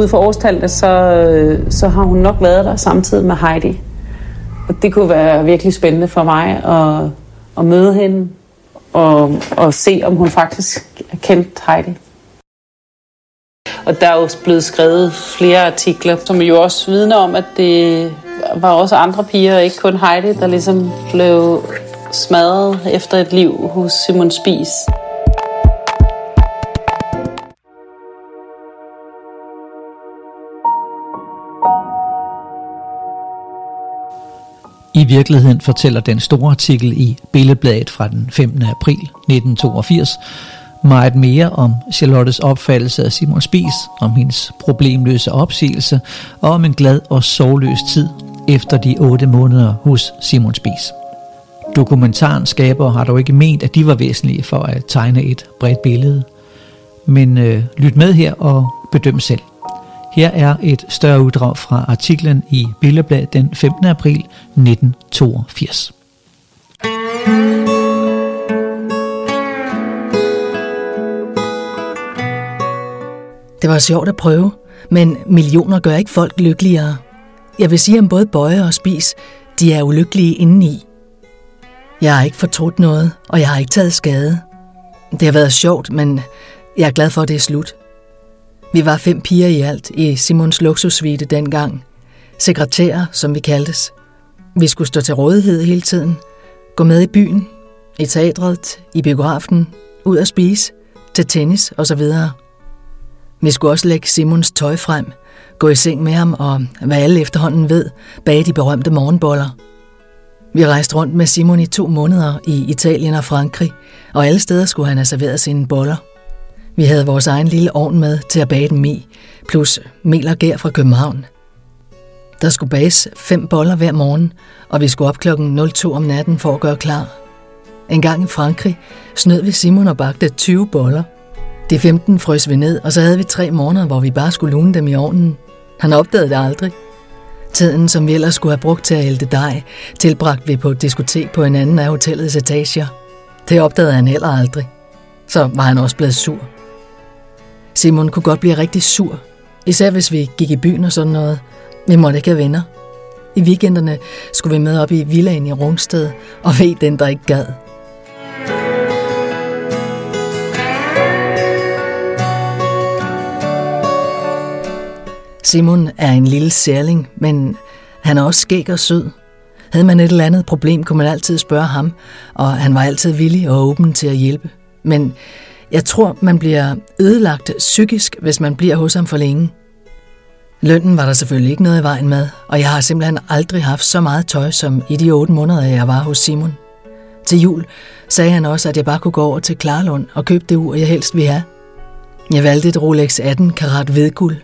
Ud for årstallene, så, øh, så har hun nok været der samtidig med Heidi. Og det kunne være virkelig spændende for mig at, at møde hende og, og se, om hun faktisk kendt Heidi. Og der er jo blevet skrevet flere artikler, som jo også vidner om, at det var også andre piger, ikke kun Heidi, der ligesom blev smadret efter et liv hos Simon Spies.
I virkeligheden fortæller den store artikel i Billedbladet fra den 15. april 1982 meget mere om Charlottes opfattelse af Simon Spies, om hendes problemløse opsigelse og om en glad og sorgløs tid efter de otte måneder hos Simon Spies. Dokumentaren skaber har dog ikke ment, at de var væsentlige for at tegne et bredt billede. Men øh, lyt med her og bedøm selv. Her er et større uddrag fra artiklen i Billedblad den 15. april 1982.
Det var sjovt at prøve, men millioner gør ikke folk lykkeligere. Jeg vil sige om både Bøje og Spis, de er ulykkelige indeni. Jeg har ikke fortrudt noget, og jeg har ikke taget skade. Det har været sjovt, men jeg er glad for, at det er slut. Vi var fem piger i alt i Simons luksussuite dengang. Sekretærer, som vi kaldtes. Vi skulle stå til rådighed hele tiden. Gå med i byen, i teatret, i biografen, ud at spise, til tennis osv. Vi skulle også lægge Simons tøj frem, gå i seng med ham og, hvad alle efterhånden ved, bage de berømte morgenboller. Vi rejste rundt med Simon i to måneder i Italien og Frankrig, og alle steder skulle han have serveret sine boller. Vi havde vores egen lille ovn med til at bage dem i, plus mel og gær fra København. Der skulle bages fem boller hver morgen, og vi skulle op klokken 02 om natten for at gøre klar. En gang i Frankrig snød vi Simon og bagte 20 boller. De 15 frøs vi ned, og så havde vi tre måneder, hvor vi bare skulle lune dem i ovnen. Han opdagede det aldrig. Tiden, som vi ellers skulle have brugt til at ælte dej, tilbragte vi på et diskotek på en anden af hotellets etager. Det opdagede han heller aldrig. Så var han også blevet sur. Simon kunne godt blive rigtig sur, især hvis vi gik i byen og sådan noget. Vi måtte ikke have venner. I weekenderne skulle vi med op i villaen i Rungsted og ved den, der ikke gad. Simon er en lille særling, men han er også skæg og sød. Havde man et eller andet problem, kunne man altid spørge ham, og han var altid villig og åben til at hjælpe. Men jeg tror, man bliver ødelagt psykisk, hvis man bliver hos ham for længe. Lønnen var der selvfølgelig ikke noget i vejen med, og jeg har simpelthen aldrig haft så meget tøj som i de otte måneder, jeg var hos Simon. Til jul sagde han også, at jeg bare kunne gå over til Klarlund og købe det ur, jeg helst ville have. Jeg valgte et Rolex 18 karat hvidguld.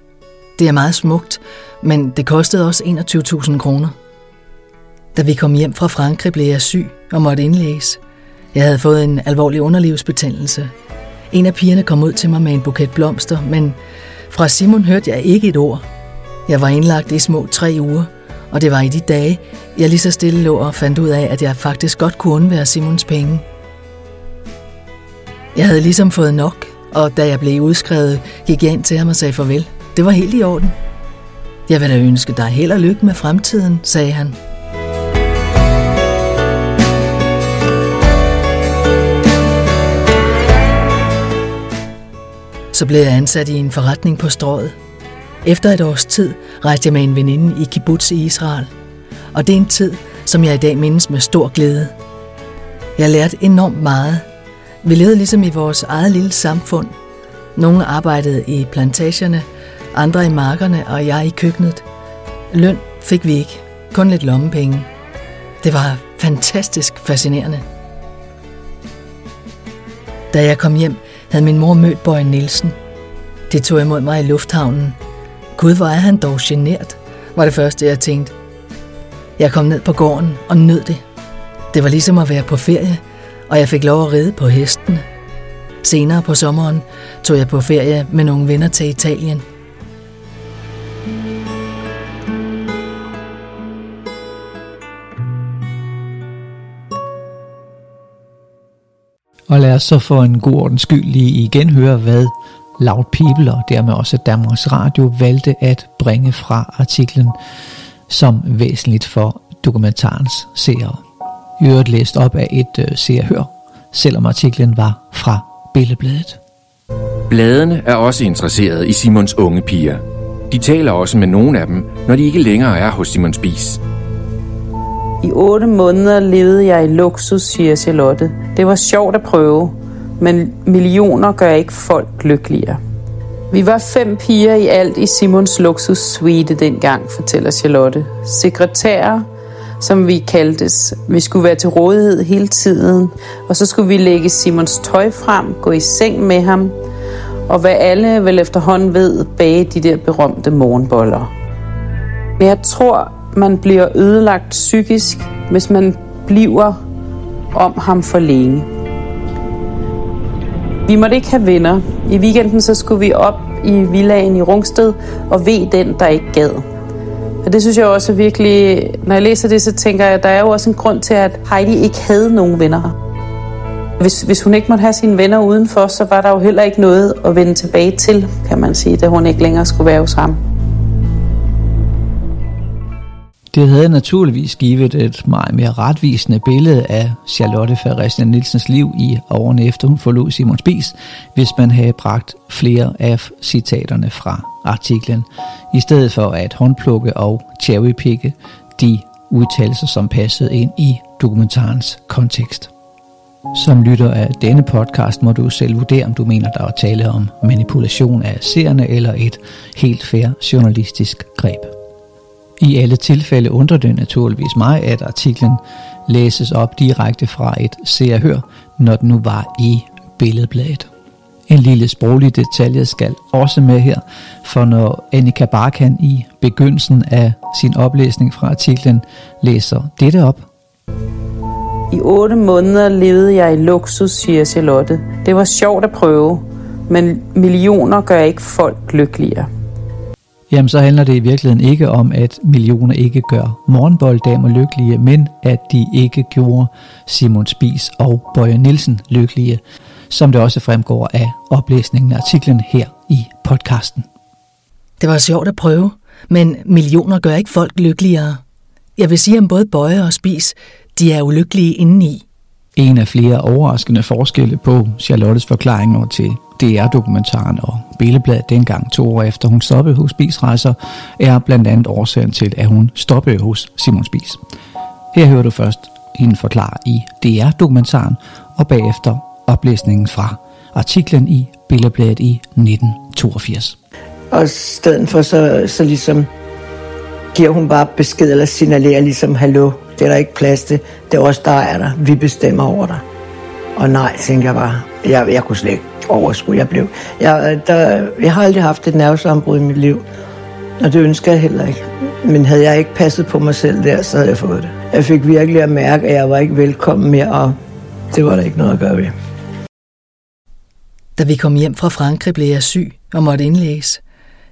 Det er meget smukt, men det kostede også 21.000 kroner. Da vi kom hjem fra Frankrig, blev jeg syg og måtte indlægges. Jeg havde fået en alvorlig underlivsbetændelse. En af pigerne kom ud til mig med en buket blomster, men fra Simon hørte jeg ikke et ord. Jeg var indlagt i små tre uger, og det var i de dage, jeg lige så stille lå og fandt ud af, at jeg faktisk godt kunne undvære Simons penge. Jeg havde ligesom fået nok, og da jeg blev udskrevet, gik jeg ind til ham og sagde farvel. Det var helt i orden. Jeg vil da ønske dig held og lykke med fremtiden, sagde han. Så blev jeg ansat i en forretning på strået. Efter et års tid rejste jeg med en veninde i kibbutz i Israel. Og det er en tid, som jeg i dag mindes med stor glæde. Jeg lærte enormt meget. Vi levede ligesom i vores eget lille samfund. Nogle arbejdede i plantagerne, andre i markerne og jeg i køkkenet. Løn fik vi ikke, kun lidt lommepenge. Det var fantastisk fascinerende. Da jeg kom hjem, havde min mor mødt Bøje Nielsen. Det tog imod mig i lufthavnen. Gud, hvor er han dog genert, var det første, jeg tænkte. Jeg kom ned på gården og nød det. Det var ligesom at være på ferie, og jeg fik lov at ride på hestene. Senere på sommeren tog jeg på ferie med nogle venner til Italien.
Og lad os så for en god ordens skyld lige igen høre, hvad Loud People og dermed også Danmarks Radio valgte at bringe fra artiklen som væsentligt for dokumentarens seere. I øvrigt læst op af et øh, seerhør, selvom artiklen var fra Billedbladet.
Bladene er også interesseret i Simons unge piger. De taler også med nogle af dem, når de ikke længere er hos Simon Spis.
I otte måneder levede jeg i luksus, siger Charlotte. Det var sjovt at prøve, men millioner gør ikke folk lykkeligere. Vi var fem piger i alt i Simons luksus suite dengang, fortæller Charlotte. Sekretærer, som vi kaldtes. Vi skulle være til rådighed hele tiden, og så skulle vi lægge Simons tøj frem, gå i seng med ham, og hvad alle vel efterhånden ved, bage de der berømte morgenboller. Men jeg tror, man bliver ødelagt psykisk, hvis man bliver om ham for længe. Vi måtte ikke have venner. I weekenden så skulle vi op i villaen i Rungsted og ved den, der ikke gad. Og det synes jeg også virkelig, når jeg læser det, så tænker jeg, at der er jo også en grund til, at Heidi ikke havde nogen venner. Hvis, hvis hun ikke måtte have sine venner udenfor, så var der jo heller ikke noget at vende tilbage til, kan man sige, da hun ikke længere skulle være hos ham.
Det havde naturligvis givet et meget mere retvisende billede af Charlotte Ferrestian Nielsens liv i årene efter hun forlod Simon Spies, hvis man havde bragt flere af citaterne fra artiklen, i stedet for at håndplukke og cherrypicke de udtalelser, som passede ind i dokumentarens kontekst. Som lytter af denne podcast må du selv vurdere, om du mener, der er tale om manipulation af seerne eller et helt fair journalistisk greb. I alle tilfælde undrer det naturligvis mig, at artiklen læses op direkte fra et seerhør, når den nu var i billedbladet. En lille sproglig detalje skal også med her, for når Annika Barkan i begyndelsen af sin oplæsning fra artiklen læser dette op.
I otte måneder levede jeg i luksus, siger Charlotte. Det var sjovt at prøve, men millioner gør ikke folk lykkeligere
jamen så handler det i virkeligheden ikke om, at millioner ikke gør morgenbolddamer lykkelige, men at de ikke gjorde Simon Spies og Bøje Nielsen lykkelige, som det også fremgår af oplæsningen af artiklen her i podcasten.
Det var sjovt at prøve, men millioner gør ikke folk lykkeligere. Jeg vil sige om både Bøje og Spis, de er ulykkelige indeni.
En af flere overraskende forskelle på Charlottes forklaringer til DR-dokumentaren og Billedbladet dengang to år efter hun stoppede hos Spisrejser, er blandt andet årsagen til, at hun stoppede hos Simon Spis. Her hører du først hende forklare i DR-dokumentaren, og bagefter oplæsningen fra artiklen i Billebladet i 1982.
Og i stedet for så, så ligesom giver hun bare besked eller signalerer ligesom, hallo, det er der ikke plads til, det er os, der er der, vi bestemmer over dig. Og nej, tænker jeg bare, jeg, jeg kunne slet ikke overskue, jeg blev. Jeg, der, jeg har aldrig haft et nervesambrud i mit liv, og det ønsker jeg heller ikke. Men havde jeg ikke passet på mig selv der, så havde jeg fået det. Jeg fik virkelig at mærke, at jeg var ikke velkommen mere, og det var der ikke noget at gøre ved.
Da vi kom hjem fra Frankrig, blev jeg syg og måtte indlægges.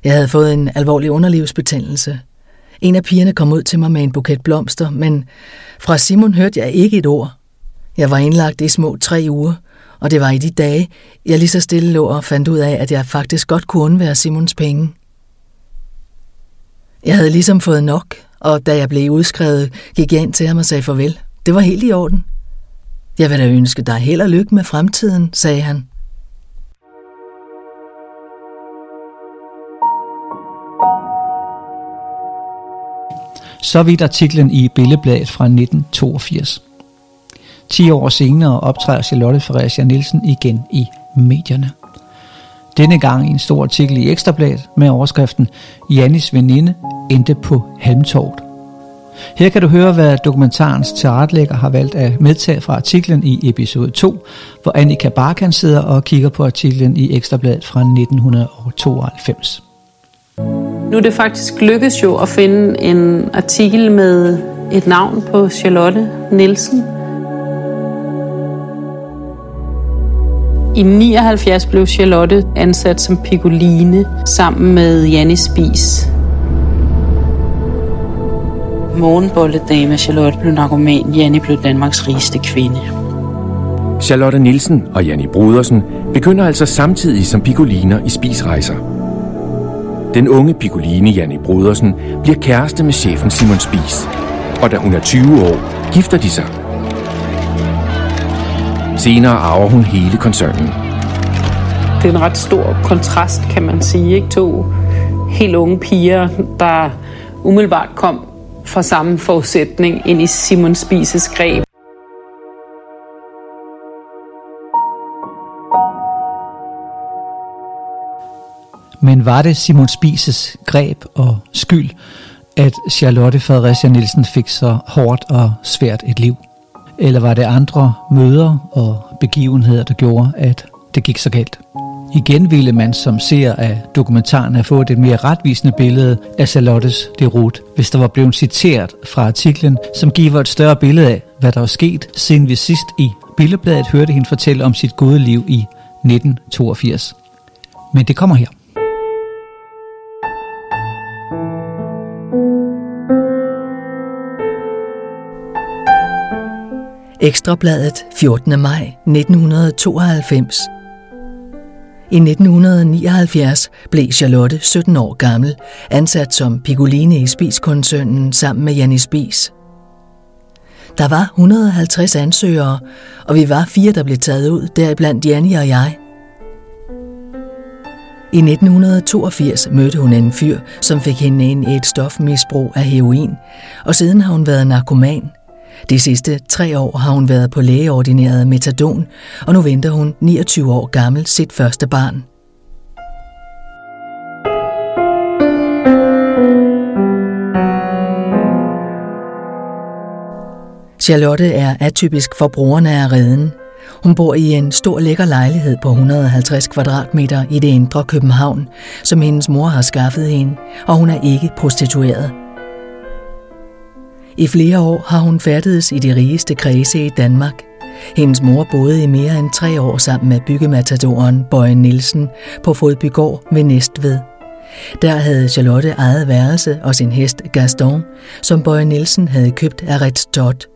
Jeg havde fået en alvorlig underlivsbetændelse. En af pigerne kom ud til mig med en buket blomster, men fra Simon hørte jeg ikke et ord. Jeg var indlagt i små tre uger, og det var i de dage, jeg lige så stille lå og fandt ud af, at jeg faktisk godt kunne undvære Simons penge. Jeg havde ligesom fået nok, og da jeg blev udskrevet, gik jeg ind til ham og sagde farvel. Det var helt i orden. Jeg vil da ønske dig held og lykke med fremtiden, sagde han.
Så vidt artiklen i Billebladet fra 1982. 10 år senere optræder Charlotte Fredericia Nielsen igen i medierne. Denne gang i en stor artikel i Ekstrabladet med overskriften Jannis veninde endte på Halmtorvet. Her kan du høre, hvad dokumentarens tilretlægger har valgt at medtage fra artiklen i episode 2, hvor Annika Barkan sidder og kigger på artiklen i Ekstrabladet fra 1992.
Nu er det faktisk lykkedes jo at finde en artikel med et navn på Charlotte Nielsen. I 79 blev Charlotte ansat som pigoline sammen med Janne Spis. Morgenbolledame Charlotte blev narkoman, Janne blev Danmarks rigeste kvinde.
Charlotte Nielsen og Janni Brodersen begynder altså samtidig som pigoliner i spisrejser. Den unge pigoline Janni Brodersen bliver kæreste med chefen Simon Spis, og da hun er 20 år, gifter de sig. Senere arver hun hele koncernen.
Det er en ret stor kontrast, kan man sige. Ikke? To helt unge piger, der umiddelbart kom fra samme forudsætning ind i Simon Spises greb.
Men var det Simon Spises greb og skyld, at Charlotte Fredericia Nielsen fik så hårdt og svært et liv? Eller var det andre møder og begivenheder, der gjorde, at det gik så galt? Igen ville man som ser af dokumentaren have fået et mere retvisende billede af Charlottes derut, hvis der var blevet citeret fra artiklen, som giver et større billede af, hvad der var sket, siden vi sidst i Billedbladet hørte hende fortælle om sit gode liv i 1982. Men det kommer her.
Ekstrabladet 14. maj 1992 i 1979 blev Charlotte, 17 år gammel, ansat som Piccoline i Spis-koncernen sammen med Janni Spis. Der var 150 ansøgere, og vi var fire, der blev taget ud, deriblandt Janni og jeg. I 1982 mødte hun en fyr, som fik hende ind i et stofmisbrug af heroin, og siden har hun været narkoman – de sidste tre år har hun været på lægeordineret metadon, og nu venter hun 29 år gammel sit første barn. Charlotte er atypisk for brugerne af redden. Hun bor i en stor lækker lejlighed på 150 kvadratmeter i det indre København, som hendes mor har skaffet hende, og hun er ikke prostitueret. I flere år har hun færdedes i de rigeste kredse i Danmark. Hendes mor boede i mere end tre år sammen med byggematadoren Bøje Nielsen på Fodbygård ved Næstved. Der havde Charlotte eget værelse og sin hest Gaston, som Bøje Nielsen havde købt af Ritz Todd.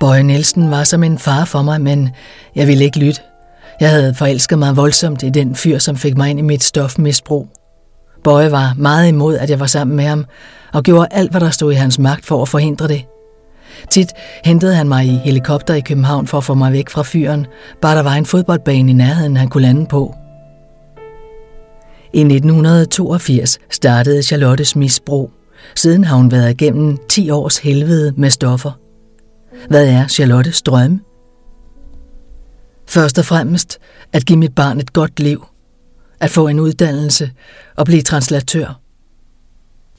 Bøje Nielsen var som en far for mig, men jeg ville ikke lytte. Jeg havde forelsket mig voldsomt i den fyr, som fik mig ind i mit stofmisbrug. Bøje var meget imod, at jeg var sammen med ham, og gjorde alt, hvad der stod i hans magt for at forhindre det. Tit hentede han mig i helikopter i København for at få mig væk fra fyren, bare der var en fodboldbane i nærheden, han kunne lande på. I 1982 startede Charlottes misbrug. Siden har hun været igennem 10 års helvede med stoffer. Hvad er Charlottes drømme? Først og fremmest at give mit barn et godt liv – at få en uddannelse og blive translatør.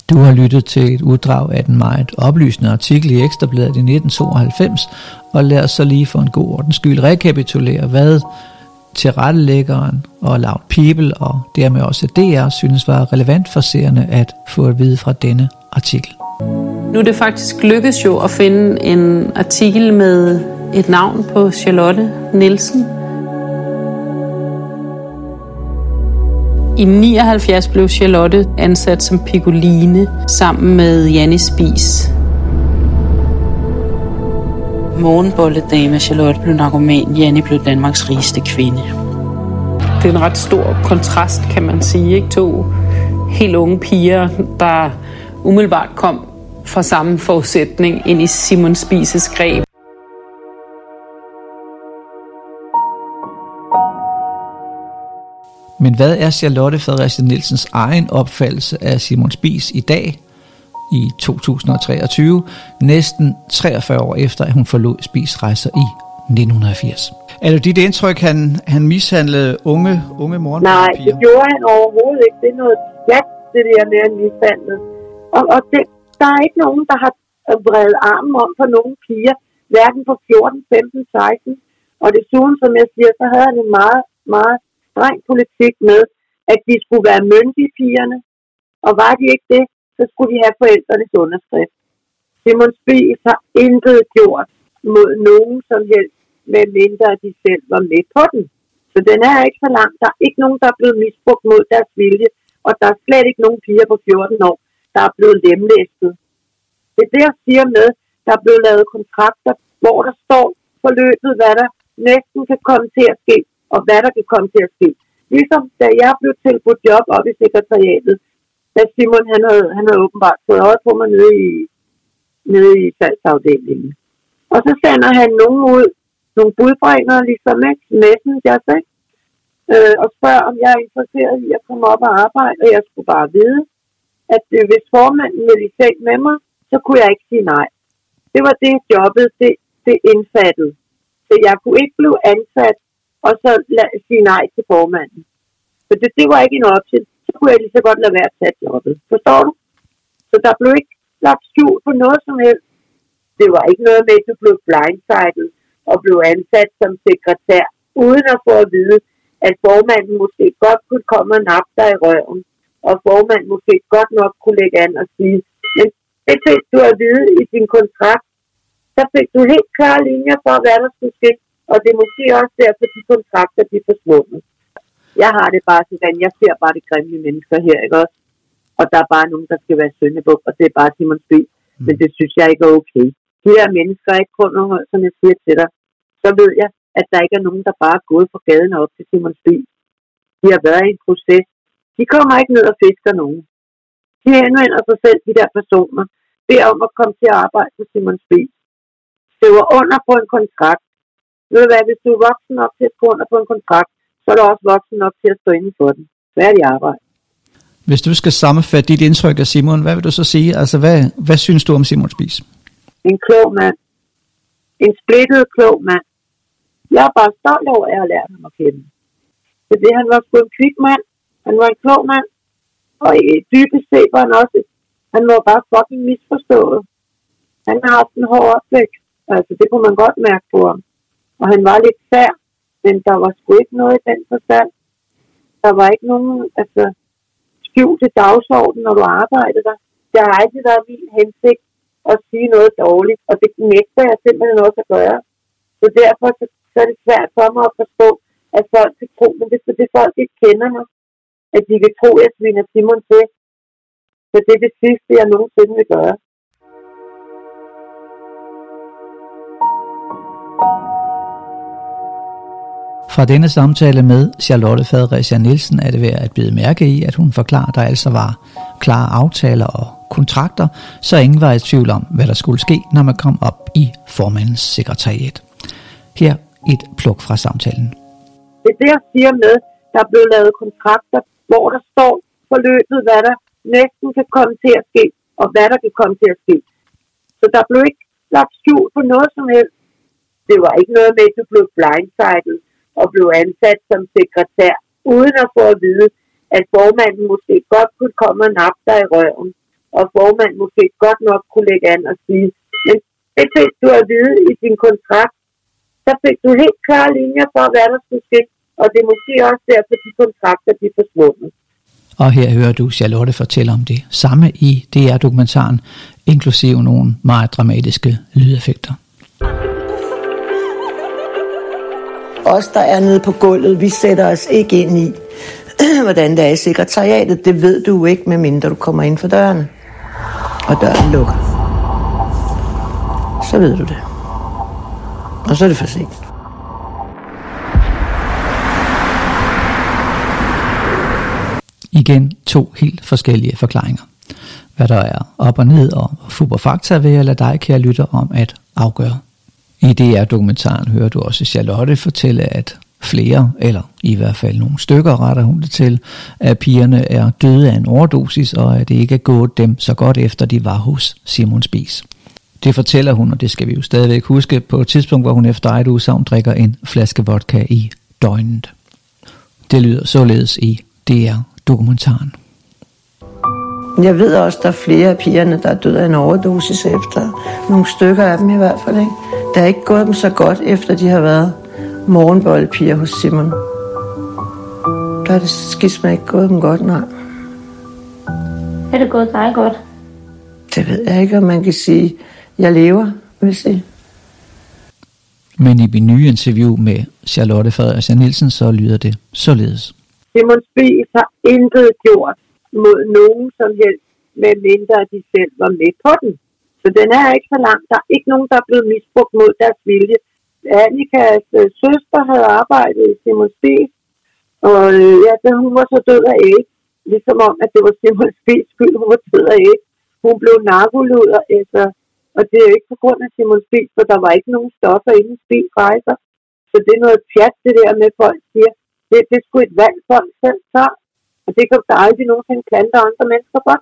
Du har lyttet til et uddrag af den meget oplysende artikel i Ekstrabladet i 1992, og lad os så lige for en god ordens skyld rekapitulere, hvad tilrettelæggeren og Loud People og dermed også DR synes var relevant for seerne at få at vide fra denne artikel.
Nu er det faktisk lykkedes jo at finde en artikel med et navn på Charlotte Nielsen, I 79 blev Charlotte ansat som pigoline sammen med Janne Spis. Morgenbolledame Charlotte blev narkoman, Janne blev Danmarks rigeste kvinde. Det er en ret stor kontrast, kan man sige. Ikke? To helt unge piger, der umiddelbart kom fra samme forudsætning ind i Simon Spises greb.
Men hvad er Charlotte Fredericia Nielsens egen opfattelse af Simon Spies i dag, i 2023, næsten 43 år efter, at hun forlod Spies rejser i 1980? Er det dit indtryk, han, han mishandlede unge, unge morgenpiger?
Nej, det gjorde han overhovedet ikke. Det er noget plat, det der med at mishandle. Og, og det, der er ikke nogen, der har vredet armen om for nogle piger, hverken på 14, 15, 16. Og desuden, som jeg siger, så havde han en meget, meget streng politik med, at de skulle være myndige pigerne. Og var de ikke det, så skulle de have forældrenes underskrift. Simon Spies har intet gjort mod nogen som helst, med mindre de selv var med på den. Så den er ikke så lang. Der er ikke nogen, der er blevet misbrugt mod deres vilje, og der er slet ikke nogen piger på 14 år, der er blevet lemlæstet. Det er det, jeg siger med, der er blevet lavet kontrakter, hvor der står forløbet, hvad der næsten kan komme til at ske, og hvad der kan komme til at ske. Ligesom da jeg blev tilbudt job op i sekretariatet, da Simon han havde, han havde åbenbart fået øje på mig nede i, nede i salgsafdelingen. Og så sender han nogen ud, nogle budbringere, ligesom ikke? Messenger, ikke? Øh, og spørger, om jeg er interesseret i at komme op og arbejde, og jeg skulle bare vide, at øh, hvis formanden ville i seng med mig, så kunne jeg ikke sige nej. Det var det jobbet, det, det indfattede. Så jeg kunne ikke blive ansat, og så la- sige nej til formanden. For det, det var ikke en option. Så kunne jeg lige så godt lade være at tage jobbet. Forstår du? Så der blev ikke lagt skjul på noget som helst. Det var ikke noget med, at du blev blindsided og blev ansat som sekretær, uden at få at vide, at formanden måske godt kunne komme og nappe dig i røven, og formanden måske godt nok kunne lægge an og sige, men det fik du at vide i din kontrakt, så fik du helt klare linjer for, hvad der skulle ske, og det er måske også derfor, de kontrakter de er forsvundet. Jeg har det bare sådan, jeg ser bare de grimme mennesker her, ikke også? Og der er bare nogen, der skal være søndebuk, og det er bare Simon Spies. Mm. Men det synes jeg ikke er okay. De her mennesker er ikke kun noget, som jeg siger til dig. Så ved jeg, at der ikke er nogen, der bare er gået fra gaden op til Simon Spies. De har været i en proces. De kommer ikke ned og fisker nogen. De henvender sig selv, de der personer, beder om at komme til at arbejde på Simon Spies. Skriver under på en kontrakt. Ved du hvad, hvis du er voksen nok til at skrive under på en kontrakt, så er du også voksen nok til at stå inde for den. Hvad er det arbejde?
Hvis du skal sammenfatte dit indtryk af Simon, hvad vil du så sige? Altså, hvad, hvad synes du om Simon Spies?
En klog mand. En splittet klog mand. Jeg er bare stolt over, at jeg har lært ham at kende. Fordi han var sgu en kvik mand. Han var en klog mand. Og dybest set var han også, han var bare fucking misforstået. Han har haft en hård opvækst. Altså, det kunne man godt mærke på ham. Og han var lidt sær, men der var sgu ikke noget i den forstand. Der var ikke nogen, altså, skjulte dagsorden, når du arbejdede der. Det har aldrig været min hensigt at sige noget dårligt, og det nægter jeg simpelthen også at gøre. Så derfor så, så er det svært for mig at forstå, at folk kan tro, men det er fordi folk ikke kender mig, at de vil tro, at jeg sviner Simon til. Så det er det sidste, jeg nogensinde vil gøre.
Fra denne samtale med Charlotte Fredericia Nielsen er det værd at bide mærke i, at hun forklarer, at der altså var klare aftaler og kontrakter, så ingen var i tvivl om, hvad der skulle ske, når man kom op i formandens sekretariat. Her et pluk fra samtalen.
Det er det, jeg siger med, der er blevet lavet kontrakter, hvor der står forløbet, hvad der næsten kan komme til at ske, og hvad der kan komme til at ske. Så der blev ikke lagt skjul på noget som helst. Det var ikke noget med, at du blev blindsided og blev ansat som sekretær, uden at få at vide, at formanden måske godt kunne komme og nappe dig i røven, og formanden måske godt nok kunne lægge an og sige, men det fik du at vide i din kontrakt, så fik du helt klare linjer for, hvad der skulle ske, og det er måske også derfor, de kontrakter de er forsvundet.
Og her hører du Charlotte fortælle om det samme i DR-dokumentaren, inklusive nogle meget dramatiske lydeffekter.
Os, der er nede på gulvet, vi sætter os ikke ind i, hvordan det er i sekretariatet. Det ved du ikke, medmindre du kommer ind for dørene. Og døren lukker. Så ved du det. Og så er det for sent.
Igen to helt forskellige forklaringer. Hvad der er op og ned og fuber fakta vil jeg lade dig, kære lytter, om at afgøre. I DR-dokumentaren hører du også Charlotte fortælle, at flere, eller i hvert fald nogle stykker retter hun det til, at pigerne er døde af en overdosis, og at det ikke er gået dem så godt efter de var hos Simon Spies. Det fortæller hun, og det skal vi jo stadigvæk huske, på et tidspunkt, hvor hun efter eget udsagn drikker en flaske vodka i døgnet. Det lyder således i DR-dokumentaren.
Jeg ved også, der er flere af pigerne, der er døde af en overdosis efter. Nogle stykker af dem i hvert fald. Ikke? Det er ikke gået dem så godt, efter de har været morgenboldpiger hos Simon. Der er det skisma ikke gået dem godt, nej.
Er det gået dig godt?
Det ved jeg ikke, om man kan sige. Jeg lever, vil jeg sige.
Men i min nye interview med Charlotte Frederiksen Nielsen, så lyder det således.
Simon Spies har intet gjort mod nogen som helst, med mindre de selv var med på den. Så den er ikke så lang. Der er ikke nogen, der er blevet misbrugt mod deres vilje. Annikas øh, søster havde arbejdet i Simon Spies, og øh, ja, da hun var så død af æg, ligesom om, at det var Simon Spies skyld, hun var død af æg. Hun blev narkoluder altså, og det er jo ikke på grund af Simon Spies, for der var ikke nogen stoffer inden Spies rejser. Så det er noget pjat, det der med, folk siger, det, det er sgu et valg, folk selv tager. Og det kan du aldrig nogensinde klandre andre mennesker for.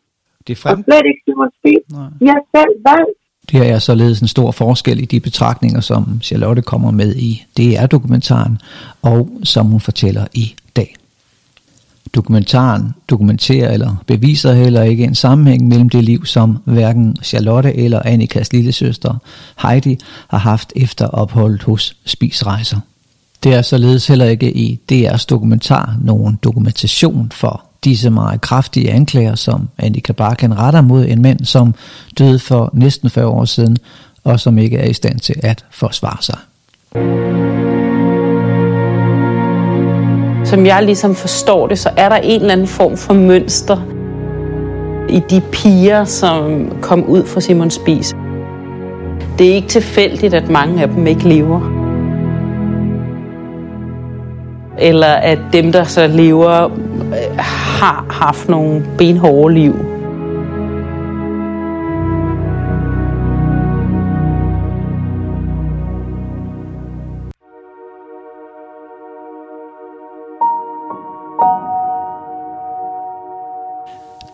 Det frem...
Og slet ikke Simon Spies. De har selv valgt.
Det er således en stor forskel i de betragtninger, som Charlotte kommer med i DR-dokumentaren, og som hun fortæller i dag. Dokumentaren dokumenterer eller beviser heller ikke en sammenhæng mellem det liv, som hverken Charlotte eller Annikas lillesøster Heidi har haft efter opholdet hos Spisrejser. Det er således heller ikke i DR's dokumentar nogen dokumentation for disse meget kraftige anklager, som Annika Barkan retter mod en mand, som døde for næsten 40 år siden, og som ikke er i stand til at forsvare sig.
Som jeg ligesom forstår det, så er der en eller anden form for mønster i de piger, som kom ud fra Simon Spis. Det er ikke tilfældigt, at mange af dem ikke lever eller at dem, der så lever, øh, har haft nogle benhårde liv.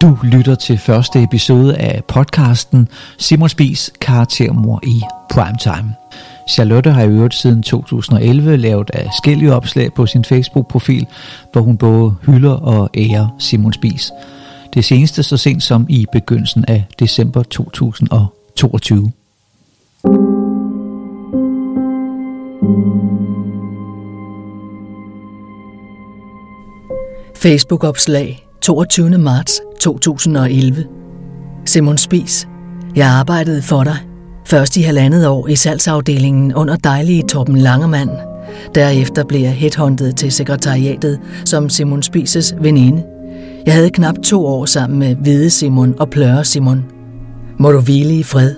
Du lytter til første episode af podcasten Simon Spies karaktermor i Primetime. Charlotte har i øvrigt siden 2011 lavet afskillige opslag på sin Facebook-profil, hvor hun både hylder og ærer Simon Spies. Det seneste så sent som i begyndelsen af december 2022.
Facebook-opslag 22. marts 2011 Simon Spies, jeg arbejdede for dig. Først i halvandet år i salgsafdelingen under dejlige Torben Langemand. Derefter blev jeg headhunted til sekretariatet som Simon Spises veninde. Jeg havde knap to år sammen med Hvide Simon og Pløre Simon. Må du hvile i fred.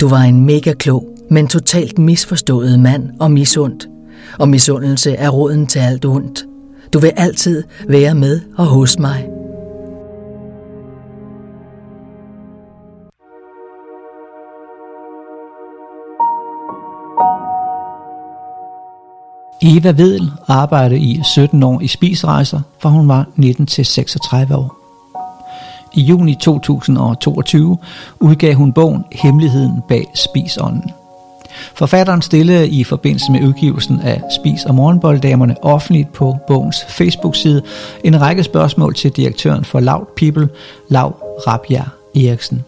Du var en mega klog, men totalt misforstået mand og misundt. Og misundelse er roden til alt ondt. Du vil altid være med og hos mig.
Eva Vedel arbejdede i 17 år i spisrejser, fra hun var 19 til 36 år. I juni 2022 udgav hun bogen Hemmeligheden bag spisånden. Forfatteren stillede i forbindelse med udgivelsen af Spis- og Morgenbolddamerne offentligt på bogens Facebook-side en række spørgsmål til direktøren for Loud People, Lav Rabia Eriksen.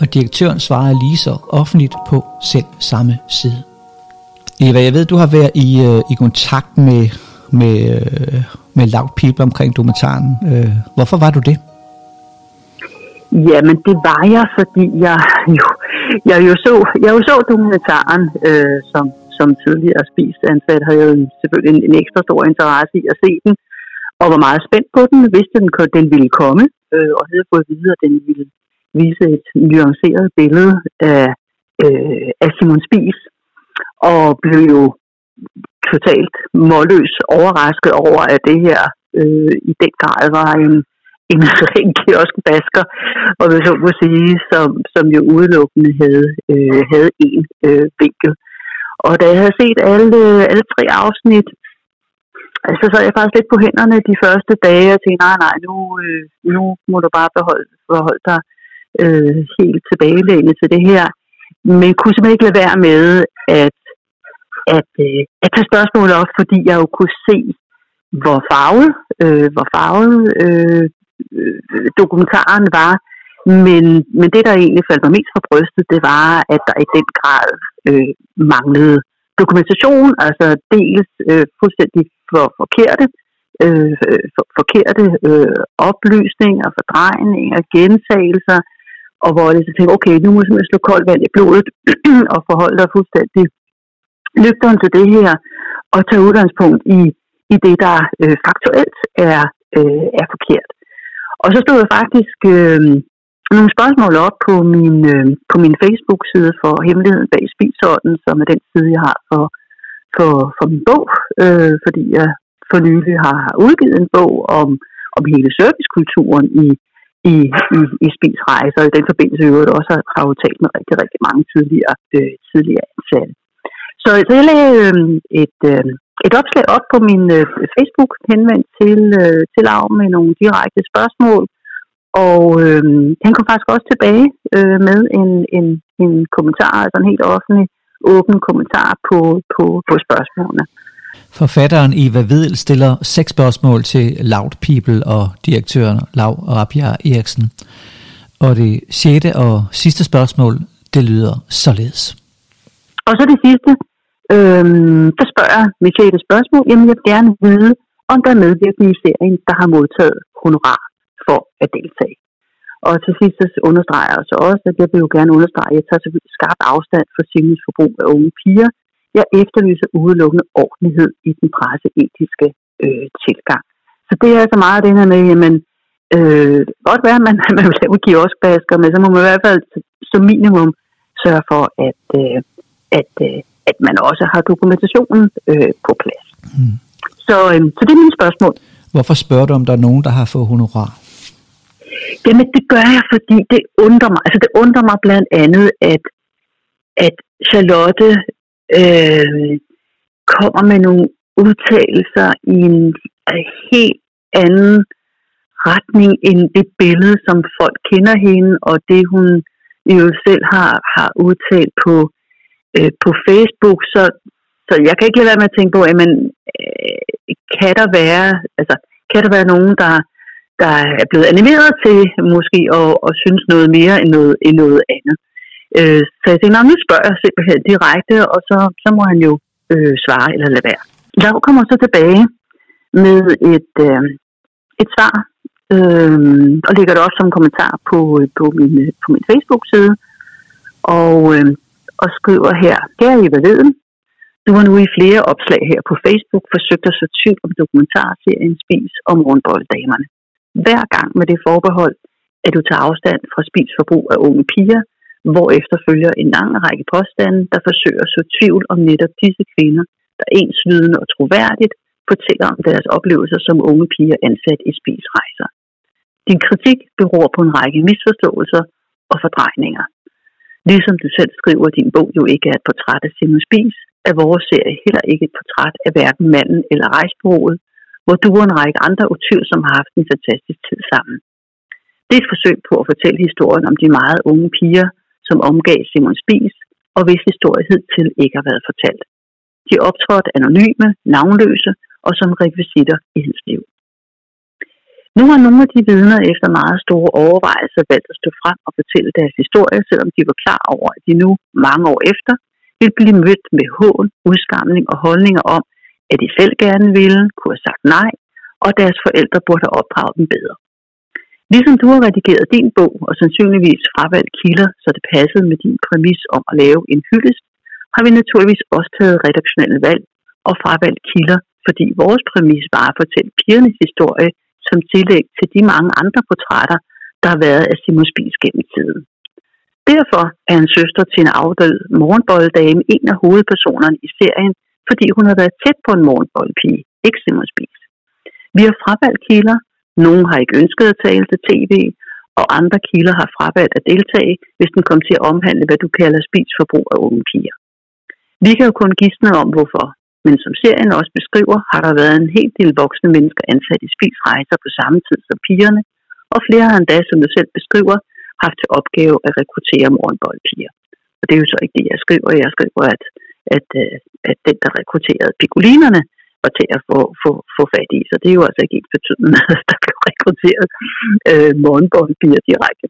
Og direktøren svarede lige så offentligt på selv samme side. Eva, jeg ved, du har været i, øh, i kontakt med, med, øh, med Loud People omkring dokumentaren. Øh, hvorfor var du det?
Jamen, det var jeg, fordi jeg jo, jeg jo så, jeg jo så dokumentaren øh, som, som tidligere spist ansat, havde jeg selvfølgelig en, en ekstra stor interesse i at se den, og var meget spændt på den, vidste den, den ville komme, øh, og havde fået videre, at den ville vise et nuanceret billede af, øh, af Simon Spies, og blev jo totalt målløs overrasket over, at det her øh, i den grad var en, en ren kioskbasker, og hvis så må sige, som, som jo udelukkende havde, øh, havde en øh, vinkel. Og da jeg havde set alle, alle tre afsnit, altså, så sad jeg faktisk lidt på hænderne de første dage og tænkte, nej, nej, nu, øh, nu må du bare beholde, beholde dig øh, helt tilbagelænet til det her. Men kunne simpelthen ikke lade være med at, at, øh, at tage spørgsmålet op, fordi jeg jo kunne se, hvor farvet, øh, hvor farvet øh, øh, dokumentaren var. Men, men det, der egentlig faldt mig mest for brystet, det var, at der i den grad øh, manglede dokumentation, altså dels øh, fuldstændig for forkerte, øh, for, forkerte øh, oplysninger, fordrejninger, gentagelser, og hvor jeg så tænkte, okay, nu må jeg simpelthen slå koldt vand i blodet og forholde dig fuldstændig lygteren til det her, og tage udgangspunkt i, i det, der øh, faktuelt er, øh, er forkert. Og så stod jeg faktisk øh, nogle spørgsmål op på min, øh, på min Facebook-side for Hemmeligheden bag spisorden, som er den side, jeg har for, for, for min bog, øh, fordi jeg for nylig har, udgivet en bog om, om hele servicekulturen i, i, i, i spisrejser, og i den forbindelse øvrigt også har, jeg jo talt med rigtig, rigtig mange tidligere, øh, tidligere ansatte. Så, så jeg lagde øh, et, øh, et opslag op på min øh, Facebook henvendt til, øh, til Lav med nogle direkte spørgsmål, og øh, han kom faktisk også tilbage øh, med en, en, en kommentar, altså en helt offentlig åben kommentar på, på, på spørgsmålene.
Forfatteren Eva Vedel stiller seks spørgsmål til Loud People og direktøren Lav Rabia Eriksen. Og det sjette og sidste spørgsmål, det lyder således.
Og så det sidste, øh, der spørger jeg Michelle et spørgsmål, jamen jeg vil gerne vide, om der er medvirkende i serien, der har modtaget honorar for at deltage. Og til sidst så understreger jeg så også, at jeg vil jo gerne understrege, at jeg tager selvfølgelig skarpt afstand for Siemens forbrug af unge piger. Jeg efterlyser udelukkende ordentlighed i den presseetiske øh, tilgang. Så det er altså meget det her med, jamen, øh, godt være, at man, man vil lave kioskbasker, men så må man i hvert fald som minimum sørge for, at, øh, at, øh, at man også har dokumentationen øh, på plads. Mm. Så, øh, så det er mine spørgsmål.
Hvorfor spørger du, om der er nogen, der har fået honorar?
Jamen, det gør jeg, fordi det undrer mig. Altså, det undrer mig blandt andet, at, at Charlotte øh, kommer med nogle udtalelser i en helt anden retning end det billede, som folk kender hende, og det hun jo selv har, har udtalt på, øh, på Facebook. Så, så jeg kan ikke lade være med at tænke på, at man, øh, kan der være, altså, kan der være nogen, der der er blevet animeret til måske at, at synes noget mere end noget, end noget andet. Øh, så jeg tænkte, nu spørger jeg simpelthen direkte, og så, så må han jo øh, svare eller lade være. Lav kommer så tilbage med et, øh, et svar, øh, og lægger det også som kommentar på, øh, på, min, øh, på min Facebook-side, og, øh, og skriver her, her i Veden, du har nu i flere opslag her på Facebook forsøgt at så tvivl om dokumentarserien Spis om morgenbolddamerne hver gang med det forbehold, at du tager afstand fra spisforbrug af unge piger, hvorefter følger en lang række påstande, der forsøger at så tvivl om netop disse kvinder, der enslydende og troværdigt fortæller om deres oplevelser som unge piger ansat i spisrejser. Din kritik beror på en række misforståelser og fordrejninger. Ligesom du selv skriver, din bog jo ikke er et portræt af Simon Spies, er vores serie heller ikke et portræt af hverken manden eller rejsbureauet, hvor du og en række andre utyr, som har haft en fantastisk tid sammen. Det er et forsøg på at fortælle historien om de meget unge piger, som omgav Simon Spies, og hvis historie hidtil ikke har været fortalt. De optrådte anonyme, navnløse og som rekvisitter i hendes liv. Nu har nogle af de vidner efter meget store overvejelser valgt at stå frem og fortælle deres historie, selvom de var klar over, at de nu, mange år efter, ville blive mødt med hån, udskamning og holdninger om, at de selv gerne ville, kunne have sagt nej, og deres forældre burde have opdraget dem bedre. Ligesom du har redigeret din bog og sandsynligvis fravalgt kilder, så det passede med din præmis om at lave en hyldest, har vi naturligvis også taget redaktionelle valg og fravalgt kilder, fordi vores præmis var at fortælle pigernes historie som tillæg til de mange andre portrætter, der har været af Simon Spies gennem tiden. Derfor er en søster til en afdød morgenbolddame en af hovedpersonerne i serien, fordi hun har været tæt på en morgenboldpige, ikke Simon Spies. Vi har fravalgt kilder, nogle har ikke ønsket at tale til tv, og andre kilder har fravalgt at deltage, hvis den kom til at omhandle, hvad du kalder spisforbrug af unge piger. Vi kan jo kun gisne om, hvorfor. Men som serien også beskriver, har der været en hel del voksne mennesker ansat i spisrejser på samme tid som pigerne, og flere har endda, som du selv beskriver, haft til opgave at rekruttere morgenboldpiger. Og det er jo så ikke det, jeg skriver. Jeg skriver, at, at, øh, at den, der rekrutterede pikolinerne, var til at få, få, få fat i. Så det er jo altså ikke helt betydende, at der blev rekrutteret øh, morgenboldpiger direkte.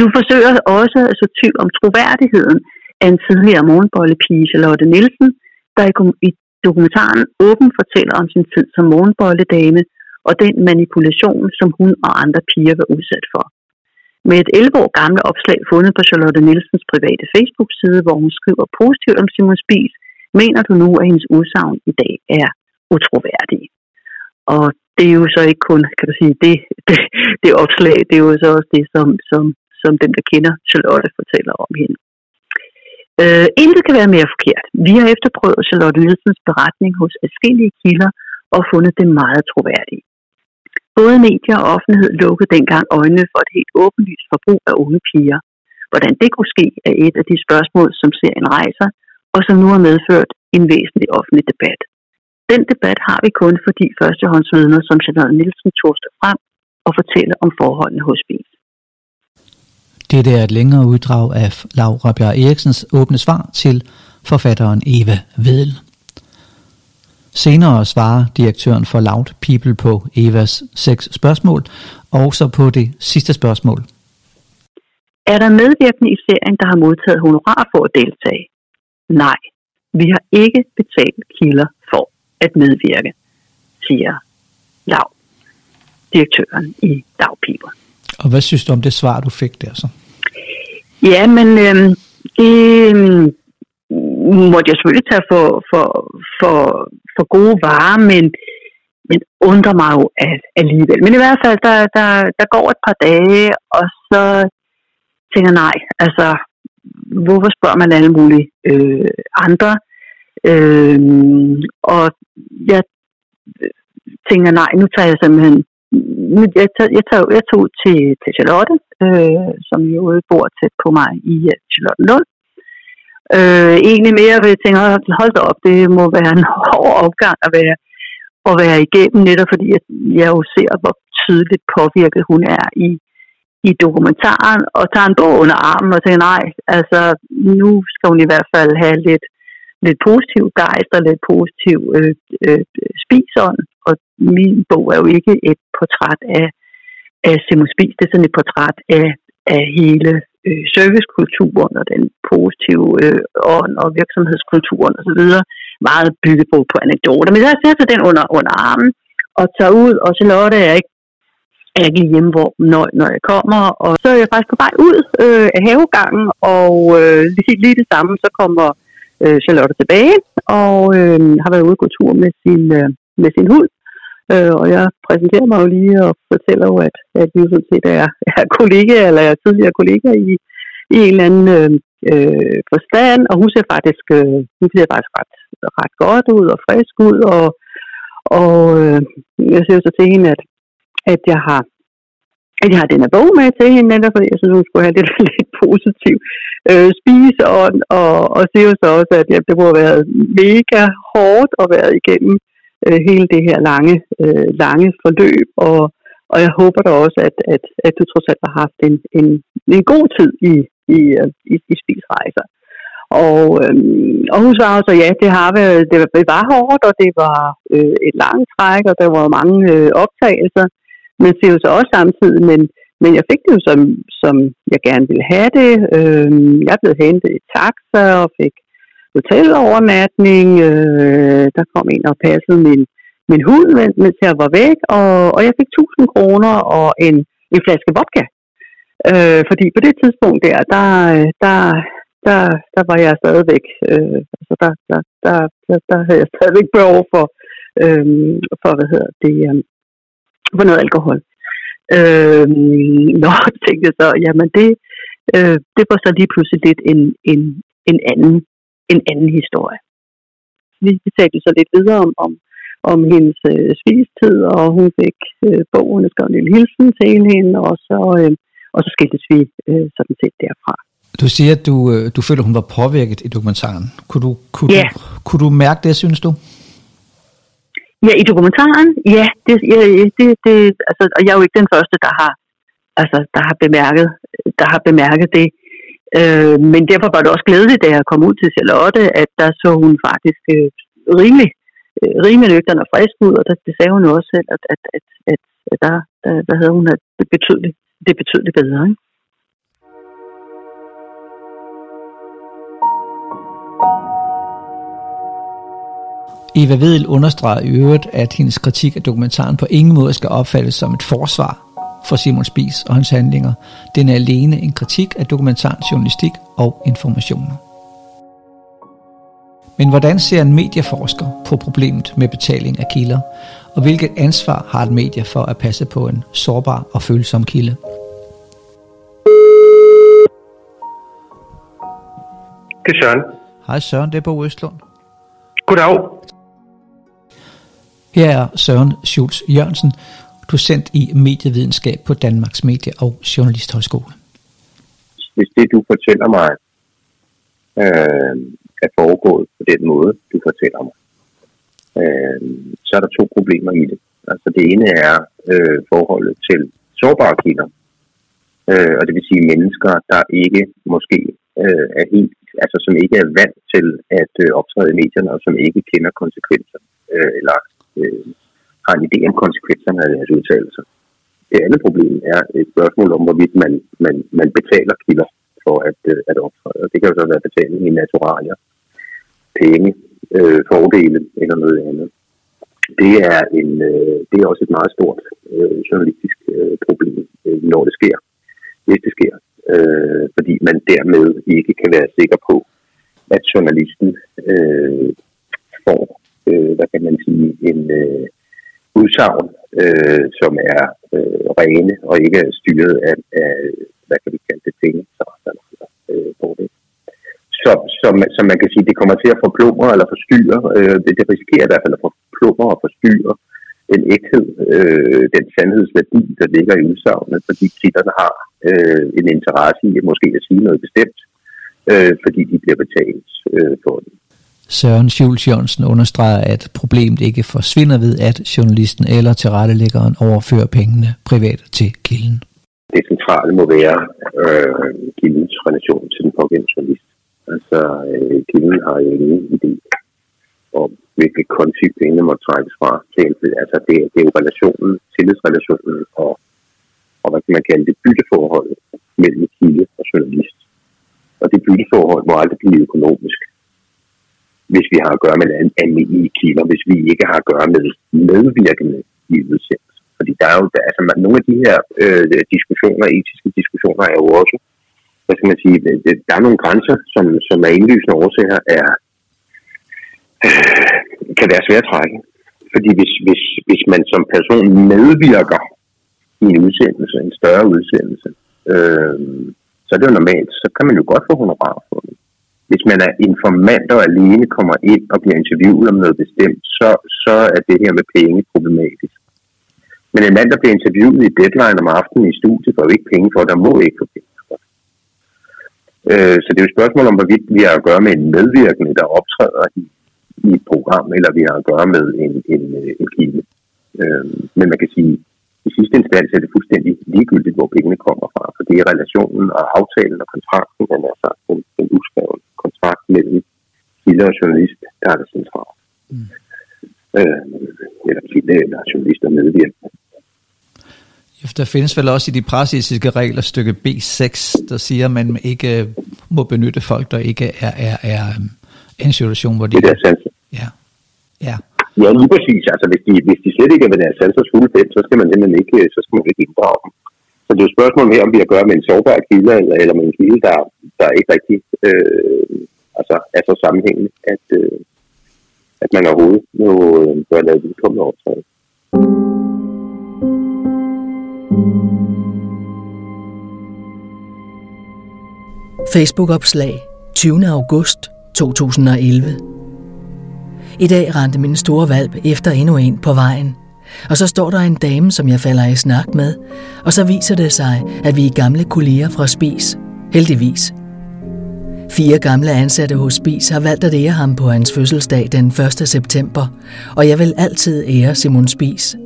Du forsøger også at så tvivl om troværdigheden af en tidligere morgenbollepige, Charlotte Nielsen, der i dokumentaren åben fortæller om sin tid som morgenbolledame og den manipulation, som hun og andre piger var udsat for. Med et 11 år gamle opslag fundet på Charlotte Nielsens private Facebook-side, hvor hun skriver positivt om Simon Spies, mener du nu, at hendes udsagn i dag er utroværdige. Og det er jo så ikke kun, kan du sige, det, det, det opslag, det er jo så også det, som, som, som dem, der kender Charlotte, fortæller om hende. Øh, intet kan være mere forkert. Vi har efterprøvet Charlotte Nielsens beretning hos adskillige kilder og fundet det meget troværdigt. Både medier og offentlighed lukkede dengang øjnene for et helt åbenlyst forbrug af unge piger. Hvordan det kunne ske er et af de spørgsmål, som serien rejser, og som nu har medført en væsentlig offentlig debat. Den debat har vi kun, fordi førstehåndsvidner som Charlotte Nielsen tog frem og fortælle om forholdene hos Spis.
Det er et længere uddrag af Laura Bjerg Eriksens åbne svar til forfatteren Eva Vedel. Senere svarer direktøren for Loud People på Evas seks spørgsmål, og så på det sidste spørgsmål.
Er der medvirkende i serien, der har modtaget honorar for at deltage? Nej, vi har ikke betalt kilder for at medvirke, siger Lav, direktøren i Dagpiber.
Og hvad synes du om det svar, du fik der så?
Ja, men øh, det øh, måtte jeg selvfølgelig tage for, for, for, for gode varer, men, men undrer mig jo at, alligevel. Men i hvert fald, der, der, der går et par dage, og så tænker jeg nej, altså hvorfor spørger man alle mulige øh, andre? Øh, og jeg tænker nej, nu tager jeg simpelthen jeg, tog, jeg, tog, jeg tog til, til Charlotte, øh, som jo bor tæt på mig i øh, uh, Charlottenlund. Øh, egentlig mere, ved jeg tænker, hold da op, det må være en hård opgang at være, at være igennem, netop fordi jeg, jeg jo ser, hvor tydeligt påvirket hun er i, i dokumentaren, og tager en bog under armen og tænker, nej, altså nu skal hun i hvert fald have lidt, lidt positiv gejst og lidt positiv øh, øh, spisånd, og min bog er jo ikke et portræt af, af Simon Spies, det er sådan et portræt af, af hele øh, servicekulturen og den positive øh, ånd og virksomhedskulturen osv. Meget bygget på, på anekdoter. Men jeg sætter den under, under armen og tager ud, og Charlotte er ikke er ikke lige hjemme, hvor, når, når jeg kommer. Og så er jeg faktisk på vej ud øh, af havegangen, og øh, lige, lige det samme, så kommer øh, Charlotte tilbage, og øh, har været ude og gå tur med sin, øh, med sin hund. Øh, og jeg præsenterer mig jo lige og fortæller jo, at, at vi jo sådan set er, er kollegaer, eller er tidligere kollegaer i, i en eller anden øh, øh forstand, og hun ser faktisk, øh, hun ser faktisk ret, ret godt ud og frisk ud, og, og øh, jeg siger så til hende, at, at jeg har at jeg har den her bog med til hende, netop fordi jeg synes, hun skulle have lidt, lidt positiv øh, spise, og, og, og siger jo så også, at ja, det må have været mega hårdt at være igennem øh, Øh, hele det her lange, øh, lange forløb, og, og jeg håber da også, at, at, at du trods alt har haft en, en, en god tid i, i, i, i spisrejser. Og, øhm, og hun svarede så, ja, det har været, det var, det var hårdt, og det var øh, et langt træk, og der var mange øh, optagelser, men siger jo så også samtidig, men, men jeg fik det jo som, som jeg gerne ville have det. Øhm, jeg blev hentet i taxa og fik hotelovernatning. Øh, der kom en og passede min, min hund, mens jeg var væk, og, og jeg fik 1000 kroner og en, en flaske vodka. Øh, fordi på det tidspunkt der, der, der, der, der var jeg stadigvæk, øh, altså der, der, der, der, der havde jeg stadigvæk behov for, øh, for hvad hedder det, øh, for noget alkohol. Øh, nå, tænkte jeg så, jamen det, øh, det var så lige pludselig lidt en, en, en anden en anden historie. Vi, talte så lidt videre om, om, om hendes øh, svigstid, og hun fik øh, bogen, skrev en lille hilsen til hende, og så, øh, og så skiltes vi øh, sådan set derfra.
Du siger, at du, øh, du føler, hun var påvirket i dokumentaren. Kunne du, kunne,
Ja.
du, kunne du mærke det, synes du?
Ja, i dokumentaren, ja, det, ja, det, det, altså, og jeg er jo ikke den første, der har, altså, der har bemærket, der har bemærket det. Øh, men derfor var det også glædeligt, da jeg kom ud til Charlotte, at der så hun faktisk øh, rimelig, øh, rimelig nøgtern og frisk ud, og der, det sagde hun jo også selv, at, at, at, at, at der, der, der havde hun at det betydeligt, det betydeligt bedre. Ikke?
Eva Vedel understreger i øvrigt, at hendes kritik af dokumentaren på ingen måde skal opfattes som et forsvar for Simon Spies og hans handlinger. Den er alene en kritik af dokumentarens journalistik og informationer. Men hvordan ser en medieforsker på problemet med betaling af kilder, og hvilket ansvar har et medie for at passe på en sårbar og følsom kilde?
Det er Søren.
Hej Søren, det er Bo Østlund.
Goddag.
Her er Søren Schultz Jørgensen, docent i medievidenskab på Danmarks Medie- og Journalisthøjskole.
Hvis det, du fortæller mig, øh, er foregået på den måde, du fortæller mig, øh, så er der to problemer i det. Altså det ene er øh, forholdet til sårbare kilder, øh, og det vil sige mennesker, der ikke måske øh, er helt, altså som ikke er vant til at øh, optræde i medierne, og som ikke kender konsekvenser, øh, eller øh, har en idé om konsekvenserne af deres udtalelser. Det andet problem er et spørgsmål om, hvorvidt man, man, man betaler kilder for at, øh, at optræde. Og det kan jo så være betaling i naturalier, penge, øh, fordele eller noget andet. Det er, en, øh, det er også et meget stort øh, journalistisk øh, problem, øh, når det sker, hvis det sker. Øh, fordi man dermed ikke kan være sikker på, at journalisten øh, får, øh, hvad kan man sige, en øh, udsagn, øh, som er øh, rene og ikke er styret af, af hvad kan vi kalde det, penge, så eller øh, på det. Så, som, som man kan sige, det kommer til at forplumre eller forstyrre, øh, det, det risikerer i hvert fald at forplumre og forstyrre den ægthed, øh, den sandhedsværdi, der ligger i udsagnet, fordi kilderne har øh, en interesse i at måske at sige noget bestemt, øh, fordi de bliver betalt øh, for det.
Søren Schultz Jørgensen understreger, at problemet ikke forsvinder ved, at journalisten eller tilrettelæggeren overfører pengene privat til kilden.
Det centrale må være øh, kildens relation til den pågældende journalist. Altså, øh, kilden har jo ingen idé om, hvilke konti pengene må trækkes fra. Altså, det, det er jo relationen, tillidsrelationen og, og hvad kan man kalde det, bytteforholdet mellem kilde og journalist. Og det bytteforhold må aldrig blive økonomisk, hvis vi har at gøre med en almindelige kilder, hvis vi ikke har at gøre med medvirkende i udsendelse. Fordi der er jo, altså nogle af de her øh, diskussioner, etiske diskussioner, er jo også, hvad skal man sige, der er nogle grænser, som, som er indlysende årsager, er, øh, kan være svært at trække. Fordi hvis, hvis, hvis man som person medvirker i en udsendelse, en større udsendelse, øh, så er det jo normalt, så kan man jo godt få honorar for det. Hvis man er informant og alene kommer ind og bliver interviewet om noget bestemt, så, så er det her med penge problematisk. Men en mand, der bliver interviewet i deadline om aftenen i studiet, får jo ikke penge for, der må ikke få penge for det. Øh, så det er jo et spørgsmål om, hvorvidt vi har at gøre med en medvirkende, der optræder i, i et program, eller vi har at gøre med en, en, øh, en kilde. Øh, men man kan sige, i sidste instans er det fuldstændig ligegyldigt, hvor pengene kommer fra, for det er relationen og aftalen og kontrakten, den er så en, en uskrevet kontrakt mellem kilde og journalist, der er det centralt. Mm. Øh, eller kilde eller journalist og medvirkende.
Der findes vel også i de pressetiske regler stykke B6, der siger, at man ikke må benytte folk, der ikke er, er, er en situation, hvor de...
Det er sandt.
Ja. Ja.
Ja, lige præcis. Altså, hvis de, hvis de slet ikke er ved deres sansers fulde felt, så skal man simpelthen ikke, så skal man ikke inddrage dem. Så det er jo et spørgsmål her, om vi har at gøre med en sårbar kilde, eller, eller med en kilde, der, der ikke rigtig øh, altså, er så sammenhængende, at, øh, at man overhovedet jo øh, bør lave vedkommende optræde.
Facebook-opslag 20. august 2011. I dag rendte min store valp efter endnu en på vejen. Og så står der en dame, som jeg falder i snak med, og så viser det sig, at vi er gamle kolleger fra Spis. Heldigvis. Fire gamle ansatte hos Spis har valgt at ære ham på hans fødselsdag den 1. september, og jeg vil altid ære Simon Spis.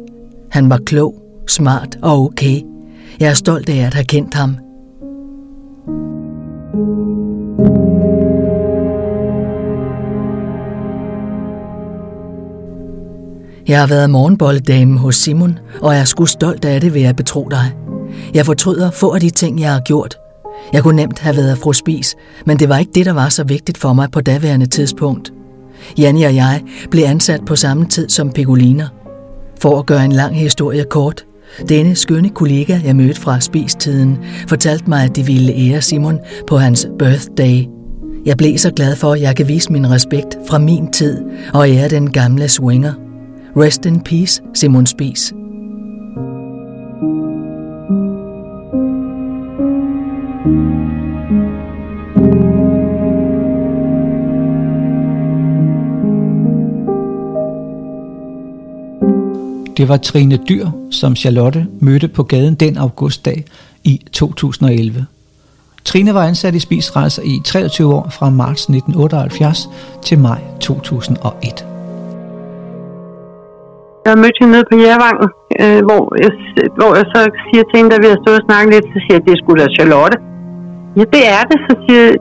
Han var klog, smart og okay. Jeg er stolt af at have kendt ham. Jeg har været morgenbolledame hos Simon, og er sgu stolt af det ved at betro dig. Jeg fortryder få af de ting, jeg har gjort. Jeg kunne nemt have været fru Spis, men det var ikke det, der var så vigtigt for mig på daværende tidspunkt. Janni og jeg blev ansat på samme tid som Pegoliner. For at gøre en lang historie kort, denne skønne kollega, jeg mødte fra spistiden, fortalte mig, at de ville ære Simon på hans birthday. Jeg blev så glad for, at jeg kan vise min respekt fra min tid og ære den gamle swinger. Rest in peace, Simon Spies.
Det var Trine Dyr, som Charlotte mødte på gaden den augustdag i 2011. Trine var ansat i Spisrejser i 23 år fra marts 1978 til maj 2001.
Jeg mødte hende nede på Jærvangen, øh, hvor, jeg, hvor jeg så siger til hende, da vi har stået og snakket lidt, så siger jeg, det skulle da Charlotte. Ja, det er det, så siger jeg,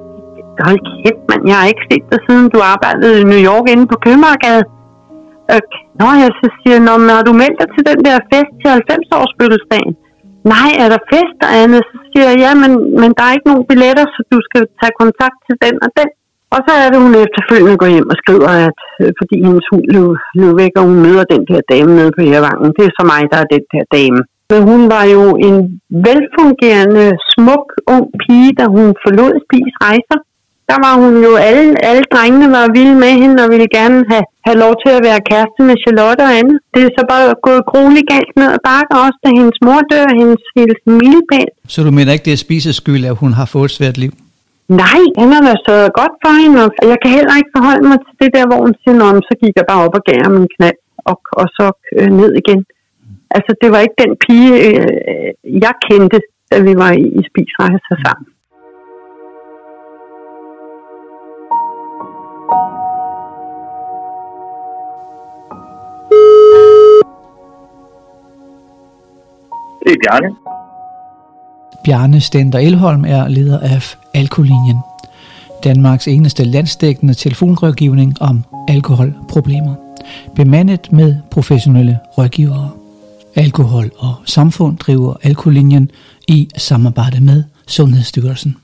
hold kæft mand, jeg har ikke set dig siden du arbejdede i New York inde på Købmagergade. Øh, Nå, jeg så siger, Nå, men har du meldt dig til den der fest til 90-års fødselsdagen? Nej, er der fest der andet? Så siger jeg, ja, men, men der er ikke nogen billetter, så du skal tage kontakt til den og den. Og så er det, hun efterfølgende går hjem og skriver, at øh, fordi hendes hund løb, løb væk, og hun møder den der dame nede på Jærvangen. Det er så mig, der er den der dame. Men hun var jo en velfungerende, smuk, ung pige, da hun forlod Spis Rejser. Der var hun jo, alle, alle drengene var vilde med hende og ville gerne have, have lov til at være kæreste med Charlotte og Anne. Det er så bare gået grueligt galt ned ad bakke, også da hendes mor dør, hendes hele milepæl.
Så du mener ikke, det er Spises skyld, at hun har fået et svært liv?
Nej, han har været sørget godt for hende, og jeg kan heller ikke forholde mig til det der, hvor hun siger, om så gik jeg bare op og gav ham en knald, og, og så øh, ned igen. Altså, det var ikke den pige, øh, jeg kendte, da vi var i, i spisrejser sammen.
Det er Bjarne.
Bjarne Stender Elholm er leder af Alkolinjen, Danmarks eneste landsdækkende telefonrådgivning om alkoholproblemer, bemandet med professionelle rådgivere. Alkohol og Samfund driver Alkolinjen i samarbejde med Sundhedsstyrelsen.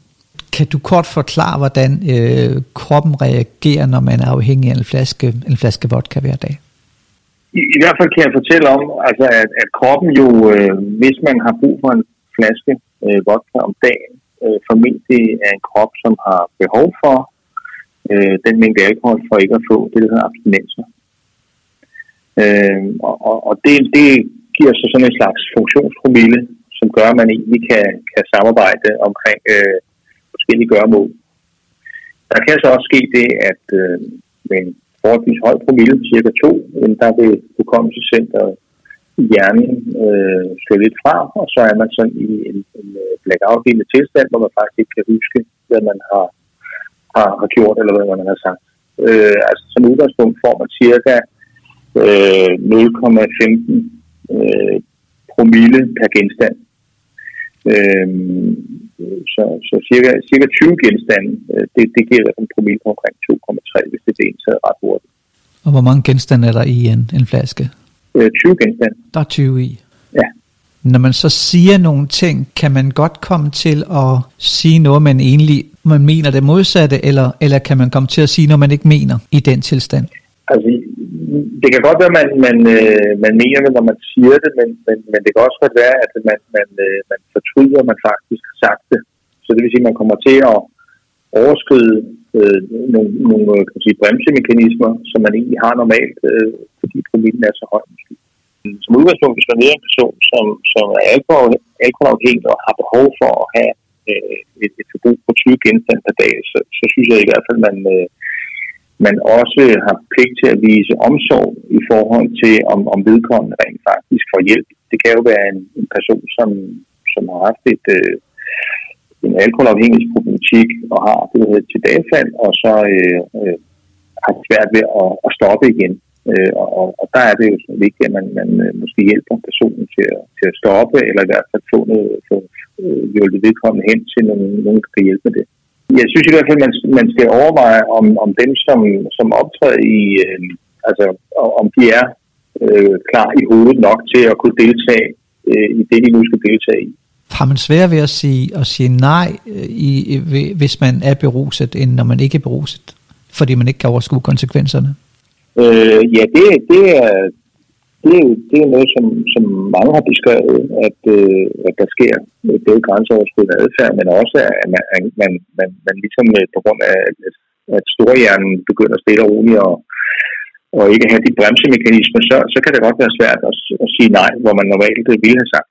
Kan du kort forklare, hvordan øh, kroppen reagerer, når man er afhængig af en flaske, en flaske vodka hver dag?
I, I hvert fald kan jeg fortælle om, altså at, at kroppen jo, øh, hvis man har brug for en flaske øh, vodka om dagen, øh, formentlig er en krop, som har behov for øh, den mængde alkohol for ikke at få det, der hedder abstinenser. Øh, og og, og det, det giver så sådan en slags funktionspromille, som gør, at man egentlig kan, kan samarbejde omkring øh, forskellige gøremål. Der kan så også ske det, at øh, med en forholdsvis høj promille, cirka 2, der vil hukommelsescenteret hjernen øh, skal lidt fra, og så er man sådan i en, en øh, blackout tilstand, hvor man faktisk ikke kan huske, hvad man har, har, har gjort, eller hvad man har sagt. Øh, altså som udgangspunkt får man cirka øh, 0,15 øh, promille per genstand. Øh, så, så cirka, cirka 20 genstande, øh, det, det giver en promille på omkring 2,3, hvis det er en taget ret hurtigt.
Og hvor mange genstande er der i en, en flaske?
Øh, 20 genstande.
Der er 20 i?
Ja.
Når man så siger nogle ting, kan man godt komme til at sige noget, man egentlig man mener det modsatte, eller, eller kan man komme til at sige noget, man ikke mener i den tilstand?
Altså, det kan godt være, at man, man, øh, man mener det, når man siger det, men, men, men det kan også godt være, at man, man, øh, man fortryder, at man faktisk har sagt det. Så det vil sige, at man kommer til at overskride øh, nogle, nogle øh, kan man sige, bremsemekanismer, som man egentlig har normalt, øh, fordi promillen er så høj. Som udgangspunkt, hvis man er en person, som, som er alkohol, alkoholafhængig og har behov for at have øh, et, et forbrug på 20 genstande per dag, så, så synes jeg i hvert fald, at man, øh, man også har pligt til at vise omsorg i forhold til, om, om vedkommende rent faktisk får hjælp. Det kan jo være en, en person, som, som har haft et, øh, en alkoholafhængighedsproblem butik og har det, der hedder tilbagefald, og så øh, øh, har svært ved at, at stoppe igen. Øh, og, og der er det jo vigtigt, at man, man øh, måske hjælper personen til at, til at stoppe, eller i hvert fald få, noget, få øh, hjulpet vedkommende hen til nogen, nogen, der kan hjælpe med det. Jeg synes i hvert fald, at man, man skal overveje, om, om dem, som, som optræder i, øh, altså om de er øh, klar i hovedet nok til at kunne deltage øh, i det, de nu skal deltage i.
Har man svært ved at sige, at sige nej, øh, i, øh, hvis man er beruset, end når man ikke er beruset, fordi man ikke kan overskue konsekvenserne?
Øh, ja, det, det, er, det, er, det er noget, som, som mange har beskrevet, at, øh, at der sker både grænseoverskridende adfærd, men også, at man, man, man, man ligesom øh, på grund af, at, at storhjernen begynder stille og roligt og, og ikke have de bremsemekanismer, så, så kan det godt være svært at, at sige nej, hvor man normalt ville have sagt.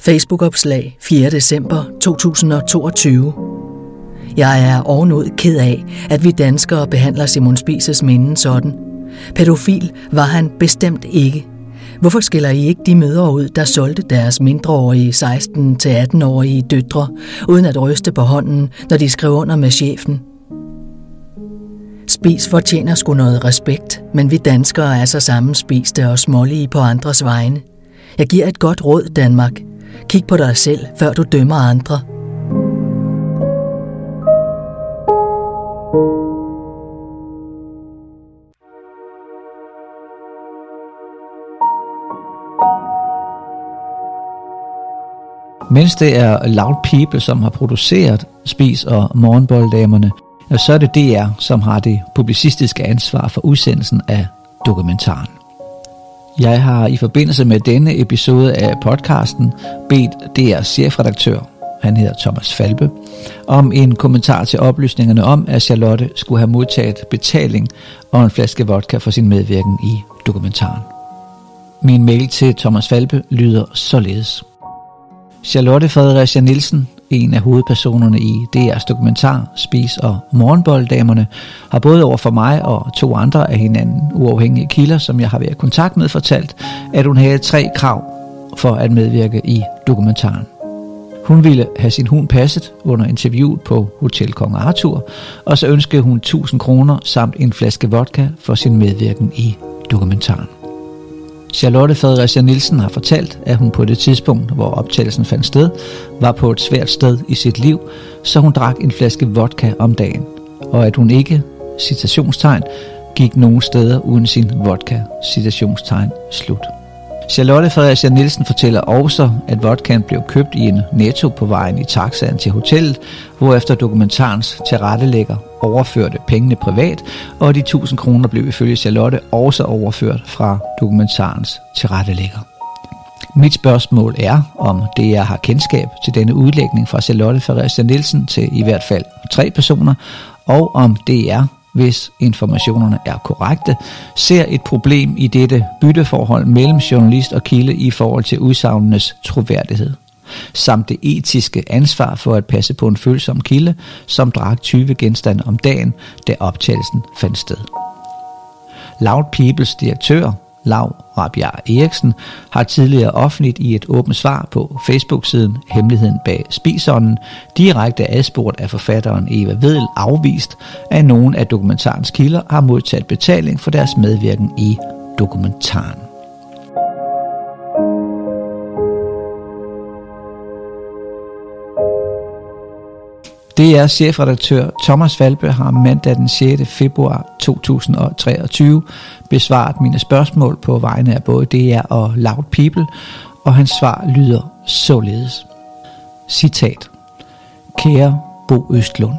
Facebook-opslag 4. december 2022. Jeg er ovenud ked af, at vi danskere behandler Simon Spises minden sådan. Pædofil var han bestemt ikke. Hvorfor skiller I ikke de mødre ud, der solgte deres mindreårige 16-18-årige døtre, uden at ryste på hånden, når de skrev under med chefen? Spis fortjener sgu noget respekt, men vi danskere er så sammenspiste og smålige på andres vegne. Jeg giver et godt råd, Danmark – Kig på dig selv, før du dømmer andre.
Mens det er Loud People, som har produceret Spis og Morgenbolddamerne, så er det DR, som har det publicistiske ansvar for udsendelsen af dokumentaren. Jeg har i forbindelse med denne episode af podcasten bedt DR's chefredaktør, han hedder Thomas Falbe, om en kommentar til oplysningerne om, at Charlotte skulle have modtaget betaling og en flaske vodka for sin medvirken i dokumentaren. Min mail til Thomas Falbe lyder således. Charlotte Fredericia Nielsen en af hovedpersonerne i DR's dokumentar Spis og Morgenbolddamerne, har både over for mig og to andre af hinanden uafhængige kilder, som jeg har været i kontakt med, fortalt, at hun havde tre krav for at medvirke i dokumentaren. Hun ville have sin hund passet under interviewet på Hotel Kong Arthur, og så ønskede hun 1000 kroner samt en flaske vodka for sin medvirken i dokumentaren. Charlotte Fredericia Nielsen har fortalt, at hun på det tidspunkt, hvor optagelsen fandt sted, var på et svært sted i sit liv, så hun drak en flaske vodka om dagen, og at hun ikke, citationstegn, gik nogen steder uden sin vodka, citationstegn, slut. Charlotte Fredericia Nielsen fortæller også, at vodkaen blev købt i en netto på vejen i taxaen til hotellet, hvorefter dokumentarens tilrettelægger overførte pengene privat, og de 1000 kroner blev ifølge Charlotte også overført fra dokumentarens tilrettelægger. Mit spørgsmål er, om det jeg har kendskab til denne udlægning fra Charlotte Fredericia Nielsen til i hvert fald tre personer, og om det er hvis informationerne er korrekte, ser et problem i dette bytteforhold mellem journalist og kilde i forhold til udsagnenes troværdighed samt det etiske ansvar for at passe på en følsom kilde, som drak 20 genstande om dagen, da optagelsen fandt sted. Loud Peoples direktør, Lav Rabia Eriksen, har tidligere offentligt i et åbent svar på Facebook-siden Hemmeligheden bag spisånden direkte adspurgt af forfatteren Eva Vedel afvist, at nogen af dokumentarens kilder har modtaget betaling for deres medvirken i dokumentaren. DR chefredaktør Thomas Falbe har mandag den 6. februar 2023 besvaret mine spørgsmål på vegne af både DR og Loud People, og hans svar lyder således. Citat. Kære Bo Østlund.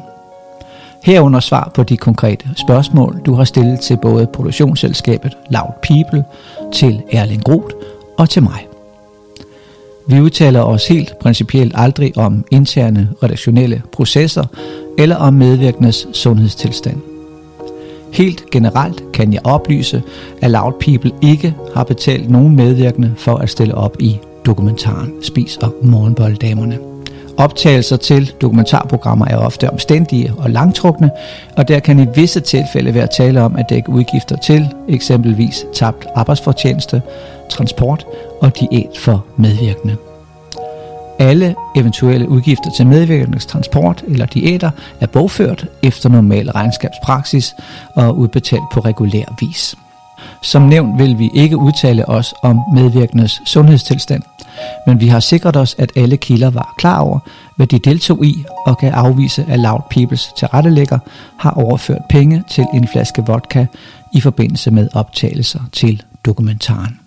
Herunder svar på de konkrete spørgsmål, du har stillet til både produktionsselskabet Loud People, til Erling Groth og til mig. Vi udtaler os helt principielt aldrig om interne redaktionelle processer eller om medvirkendes sundhedstilstand. Helt generelt kan jeg oplyse, at Loud People ikke har betalt nogen medvirkende for at stille op i dokumentaren Spis og Morgenbolddamerne. Optagelser til dokumentarprogrammer er ofte omstændige og langtrukne, og der kan i visse tilfælde være tale om at dække udgifter til eksempelvis tabt arbejdsfortjeneste, transport og diæt for medvirkende. Alle eventuelle udgifter til medvirkendes transport eller diæter er bogført efter normal regnskabspraksis og udbetalt på regulær vis. Som nævnt vil vi ikke udtale os om medvirkendes sundhedstilstand, men vi har sikret os, at alle kilder var klar over, hvad de deltog i og kan afvise, at Loud Peoples tilrettelægger har overført penge til en flaske vodka i forbindelse med optagelser til dokumentaren.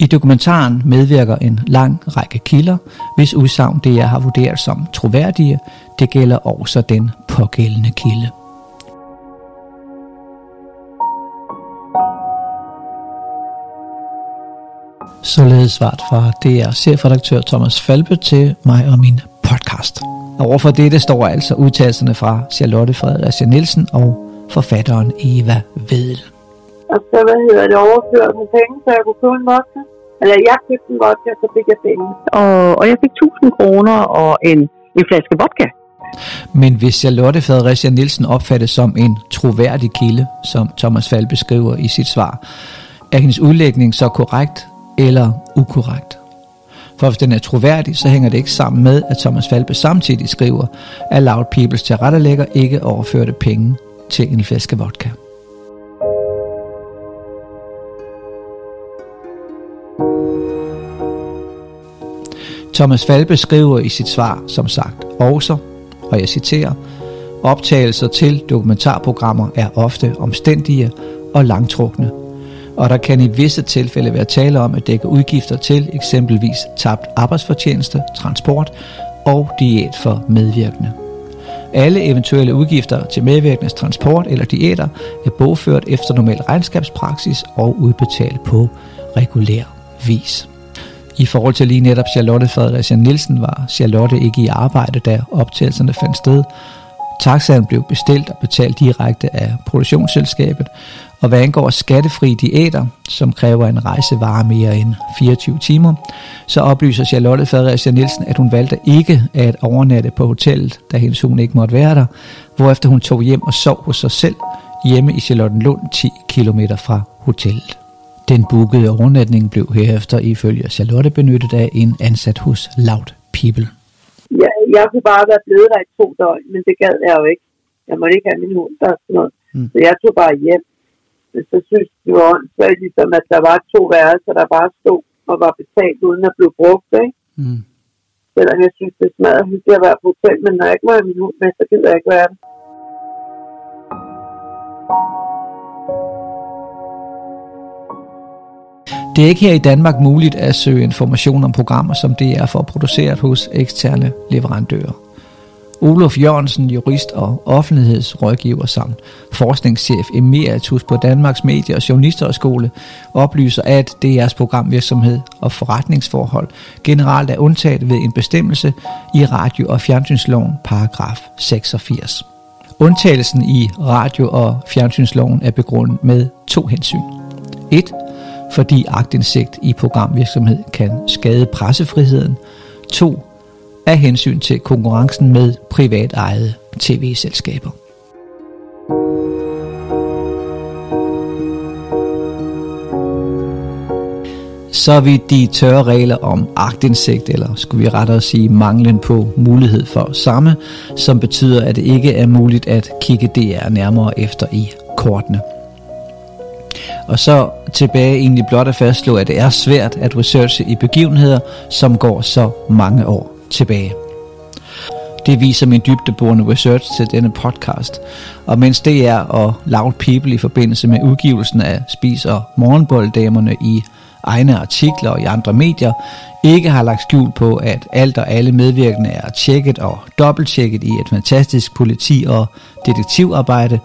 I dokumentaren medvirker en lang række kilder, hvis udsagn DR har vurderet som troværdige. Det gælder også den pågældende kilde. Således svaret fra DR chefredaktør Thomas Falbe til mig og min podcast. Og overfor dette står altså udtalelserne fra Charlotte Fredericia Nielsen og forfatteren Eva Vedel.
Og så, hvad hedder det, overført med penge, så jeg kunne købe en vodka. Eller jeg købte en vodka, så fik jeg penge.
Og, og jeg fik 1000 kroner og en, en flaske vodka.
Men hvis Charlotte Fredericia Nielsen opfattes som en troværdig kilde, som Thomas Falbe beskriver i sit svar, er hendes udlægning så korrekt eller ukorrekt? For hvis den er troværdig, så hænger det ikke sammen med, at Thomas Falbe samtidig skriver, at Loud Peoples tilrettelægger ikke overførte penge til en flaske vodka. Thomas Falbe skriver i sit svar, som sagt, også, og jeg citerer, optagelser til dokumentarprogrammer er ofte omstændige og langtrukne, og der kan i visse tilfælde være tale om at dække udgifter til eksempelvis tabt arbejdsfortjeneste, transport og diæt for medvirkende. Alle eventuelle udgifter til medvirkendes transport eller diæter er bogført efter normal regnskabspraksis og udbetalt på regulær vis. I forhold til lige netop Charlotte Fredericia Nielsen var Charlotte ikke i arbejde, da optagelserne fandt sted. Taxaen blev bestilt og betalt direkte af produktionsselskabet, og hvad angår skattefri diæter, som kræver en rejse varer mere end 24 timer, så oplyser Charlotte Fredericia Nielsen, at hun valgte ikke at overnatte på hotellet, da hendes hund ikke måtte være der, hvorefter hun tog hjem og sov hos sig selv hjemme i Charlottenlund 10 km fra hotellet. Den bookede overnatning blev herefter ifølge Charlotte benyttet af en ansat hos Loud People.
Ja, jeg kunne bare være blevet der i to døgn, men det gad jeg jo ikke. Jeg måtte ikke have min hund der sådan noget. Mm. Så jeg tog bare hjem. Men så synes det var åndssvagt, ligesom at der var to værelser, der bare stod og var betalt uden at blive brugt. Ikke?
Mm.
Selvom jeg synes, det smadrer hyggeligt at være på hotel, men når jeg ikke må have min hund med, så gider jeg ikke være der.
Det er ikke her i Danmark muligt at søge information om programmer, som det er for produceret hos eksterne leverandører. Olof Jørgensen, jurist og offentlighedsrådgiver samt forskningschef emeritus på Danmarks Medie- og Journalisterskole, oplyser, at DR's programvirksomhed og forretningsforhold generelt er undtaget ved en bestemmelse i radio- og fjernsynsloven paragraf 86. Undtagelsen i radio- og fjernsynsloven er begrundet med to hensyn. 1 fordi agtindsigt i programvirksomhed kan skade pressefriheden. 2. Af hensyn til konkurrencen med privat ejede tv-selskaber. Så vi de tørre regler om agtindsigt, eller skulle vi rettere sige manglen på mulighed for samme, som betyder, at det ikke er muligt at kigge DR nærmere efter i kortene. Og så tilbage egentlig blot at fastslå, at det er svært at researche i begivenheder, som går så mange år tilbage. Det viser min dybdeborende research til denne podcast. Og mens det er og Loud People i forbindelse med udgivelsen af Spis- og Morgenbolddamerne i egne artikler og i andre medier, ikke har lagt skjul på, at alt og alle medvirkende er tjekket og dobbelttjekket i et fantastisk politi- og detektivarbejde,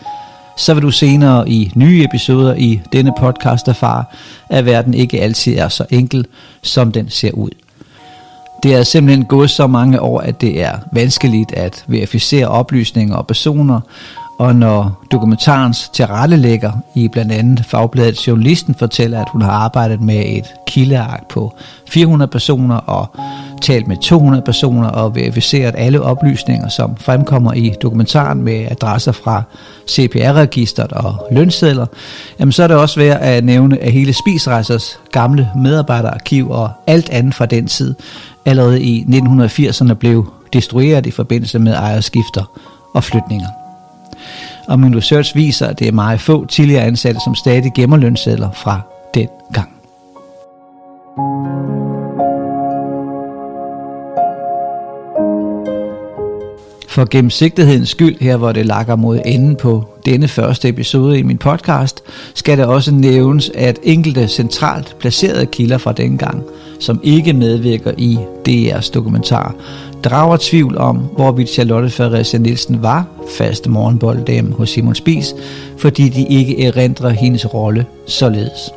så vil du senere i nye episoder i denne podcast erfare, at verden ikke altid er så enkel, som den ser ud. Det er simpelthen gået så mange år, at det er vanskeligt at verificere oplysninger og personer, og når dokumentarens tilrettelægger i blandt andet fagbladet Journalisten fortæller, at hun har arbejdet med et kildeark på 400 personer og talt med 200 personer og verificeret alle oplysninger, som fremkommer i dokumentaren med adresser fra CPR-registret og lønsedler, jamen så er det også værd at nævne, at hele Spisrejsers gamle medarbejderarkiv og alt andet fra den tid allerede i 1980'erne blev destrueret i forbindelse med ejerskifter og flytninger. Og min research viser, at det er meget få tidligere ansatte, som stadig gemmer lønsedler fra den gang. For gennemsigtighedens skyld, her hvor det lakker mod enden på denne første episode i min podcast, skal det også nævnes, at enkelte centralt placerede kilder fra dengang, som ikke medvirker i DR's dokumentar, drager tvivl om, hvorvidt Charlotte Fredericia Nielsen var faste morgenbolddame hos Simon Spis, fordi de ikke erindrer hendes rolle således.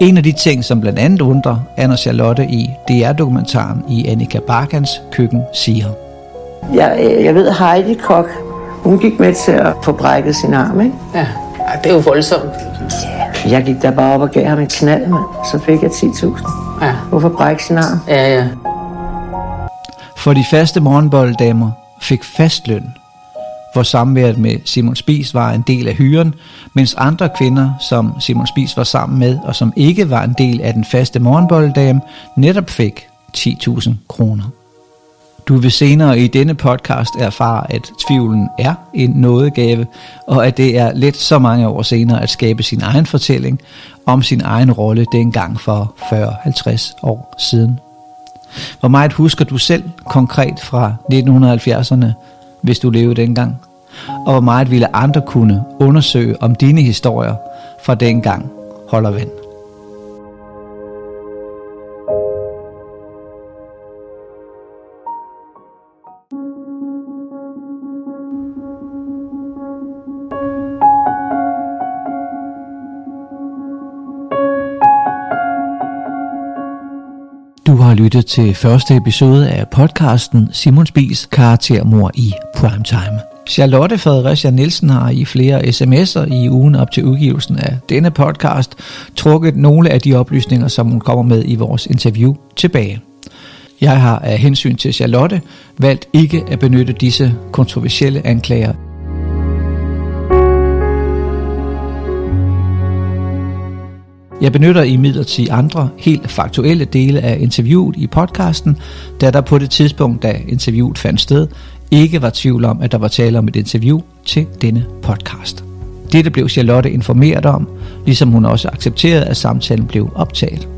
En af de ting, som blandt andet undrer, Anna Charlotte i DR-dokumentaren i Annika Barkans køkken siger –
jeg, jeg ved, Heidi Kok, hun gik med til at få brækket sin arm, ikke?
Ja, det er jo voldsomt.
Ja. Jeg gik der bare op og gav ham en knald, mand. Så fik jeg 10.000.
Ja.
Hvorfor brække sin arm?
Ja, ja.
For de faste morgenbolddamer fik fastløn, hvor samværet med Simon Spis var en del af hyren, mens andre kvinder, som Simon Spis var sammen med, og som ikke var en del af den faste morgenbolddame, netop fik 10.000 kroner. Du vil senere i denne podcast erfare, at tvivlen er en nådegave, og at det er let så mange år senere at skabe sin egen fortælling om sin egen rolle dengang for 40-50 år siden. Hvor meget husker du selv konkret fra 1970'erne, hvis du levede dengang? Og hvor meget ville andre kunne undersøge om dine historier fra dengang holder vand? Har lyttet til første episode af podcasten Simon Spies karaktermor i primetime. Charlotte Fredericia Nielsen har i flere sms'er i ugen op til udgivelsen af denne podcast trukket nogle af de oplysninger, som hun kommer med i vores interview tilbage. Jeg har af hensyn til Charlotte valgt ikke at benytte disse kontroversielle anklager Jeg benytter i midlertid andre helt faktuelle dele af interviewet i podcasten, da der på det tidspunkt, da interviewet fandt sted, ikke var tvivl om, at der var tale om et interview til denne podcast. Dette blev Charlotte informeret om, ligesom hun også accepterede, at samtalen blev optaget.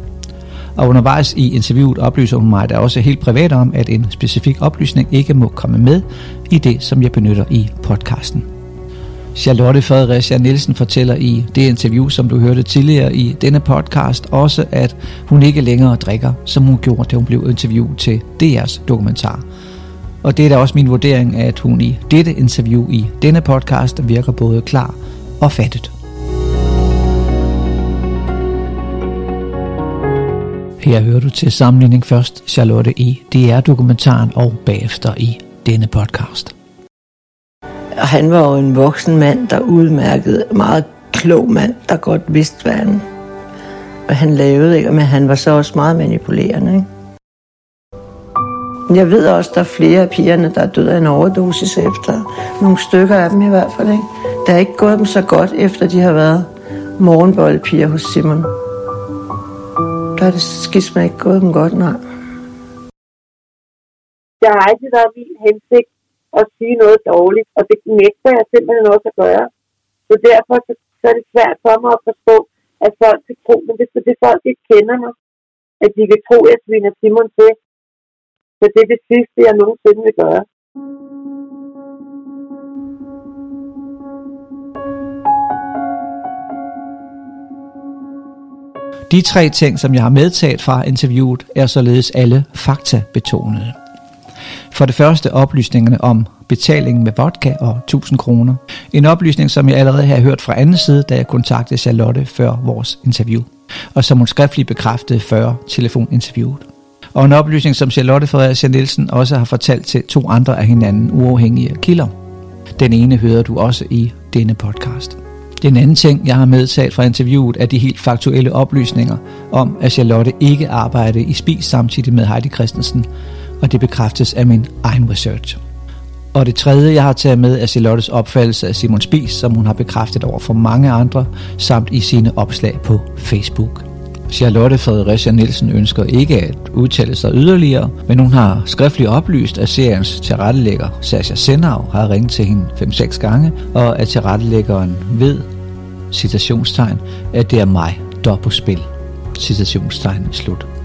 Og undervejs i interviewet oplyser hun mig da også helt privat om, at en specifik oplysning ikke må komme med i det, som jeg benytter i podcasten. Charlotte Fredericia Nielsen fortæller i det interview, som du hørte tidligere i denne podcast, også at hun ikke længere drikker, som hun gjorde, da hun blev interviewet til DR's dokumentar. Og det er da også min vurdering, at hun i dette interview i denne podcast virker både klar og fattet. Her hører du til sammenligning først Charlotte i DR-dokumentaren og bagefter i denne podcast.
Og han var jo en voksen mand, der udmærkede, meget klog mand, der godt vidste, hvad han, hvad han lavede, ikke? men han var så også meget manipulerende. Ikke? Jeg ved også, der er flere af pigerne, der er døde af en overdosis efter. Nogle stykker af dem i hvert fald. Ikke? Der er ikke gået dem så godt, efter de har været morgenboldpiger hos Simon. Der er det skisma ikke gået dem godt, nej.
Jeg har altid været min hensigt at sige noget dårligt, og det nægter jeg simpelthen også at gøre. Så derfor så, så er det svært for mig at forstå, at folk kan tro, men det er fordi folk ikke kender mig, at de kan tro, at jeg sviner Simon til. Så det er det sidste, jeg nogensinde vil gøre.
De tre ting, som jeg har medtaget fra interviewet, er således alle faktabetonede. For det første oplysningerne om betalingen med vodka og 1000 kroner. En oplysning, som jeg allerede har hørt fra anden side, da jeg kontaktede Charlotte før vores interview, og som hun skriftligt bekræftede før telefoninterviewet. Og en oplysning, som Charlotte Fredericia Nielsen også har fortalt til to andre af hinanden uafhængige kilder. Den ene hører du også i denne podcast. Den anden ting, jeg har medtaget fra interviewet, er de helt faktuelle oplysninger om, at Charlotte ikke arbejdede i Spis samtidig med Heidi Christensen, og det bekræftes af min egen research. Og det tredje, jeg har taget med, er Charlottes opfattelse af Simon Spis, som hun har bekræftet over for mange andre, samt i sine opslag på Facebook. Charlotte Fredericia Nielsen ønsker ikke at udtale sig yderligere, men hun har skriftligt oplyst, at seriens tilrettelægger Sasha Senau har ringet til hende 5-6 gange, og at tilrettelæggeren ved, citationstegn, at det er mig, der er på spil. Citationstegn slut.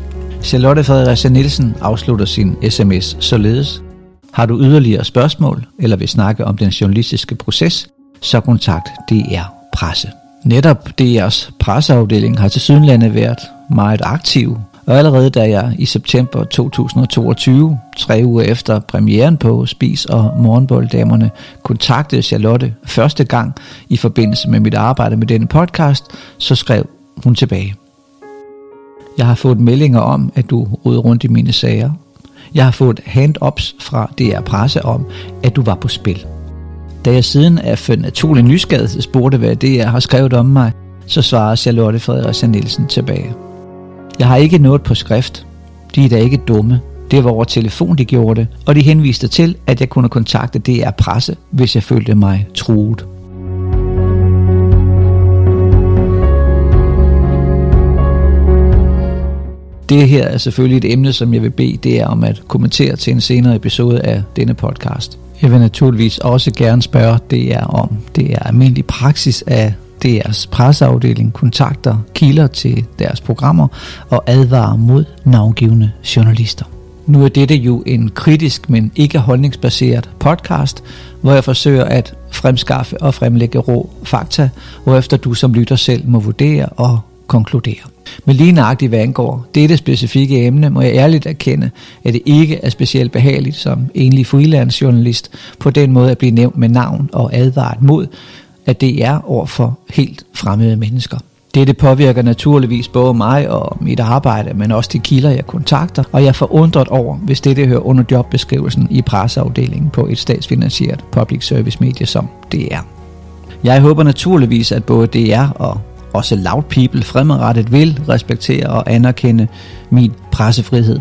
Charlotte Fredericia Nielsen afslutter sin sms således. Har du yderligere spørgsmål, eller vil snakke om den journalistiske proces, så kontakt DR Presse. Netop DR's presseafdeling har til Sydlandet været meget aktiv, og allerede da jeg i september 2022, tre uger efter premieren på Spis og Morgenbolddamerne, kontaktede Charlotte første gang i forbindelse med mit arbejde med denne podcast, så skrev hun tilbage. Jeg har fået meldinger om, at du rode rundt i mine sager. Jeg har fået hand-ups fra DR Presse om, at du var på spil. Da jeg siden er for naturlig nysgerrighed spurgte, hvad DR har skrevet om mig, så svarer Charlotte Frederiksen Nielsen tilbage. Jeg har ikke noget på skrift. De er da ikke dumme. Det var over telefon, de gjorde det, og de henviste til, at jeg kunne kontakte DR Presse, hvis jeg følte mig truet. Det her er selvfølgelig et emne, som jeg vil bede DR om at kommentere til en senere episode af denne podcast. Jeg vil naturligvis også gerne spørge DR om det er almindelig praksis af DR's presseafdeling kontakter kilder til deres programmer og advarer mod navngivende journalister. Nu er dette jo en kritisk, men ikke holdningsbaseret podcast, hvor jeg forsøger at fremskaffe og fremlægge rå fakta, hvorefter du som lytter selv må vurdere og konkludere. Men lige nøjagtigt hvad angår dette specifikke emne, må jeg ærligt erkende, at det ikke er specielt behageligt som enlig freelancejournalist på den måde at blive nævnt med navn og advaret mod, at det er over for helt fremmede mennesker. Dette påvirker naturligvis både mig og mit arbejde, men også de kilder, jeg kontakter, og jeg er forundret over, hvis dette hører under jobbeskrivelsen i presseafdelingen på et statsfinansieret public service medie som DR. Jeg håber naturligvis, at både DR og også Loud People fremadrettet vil respektere og anerkende min pressefrihed.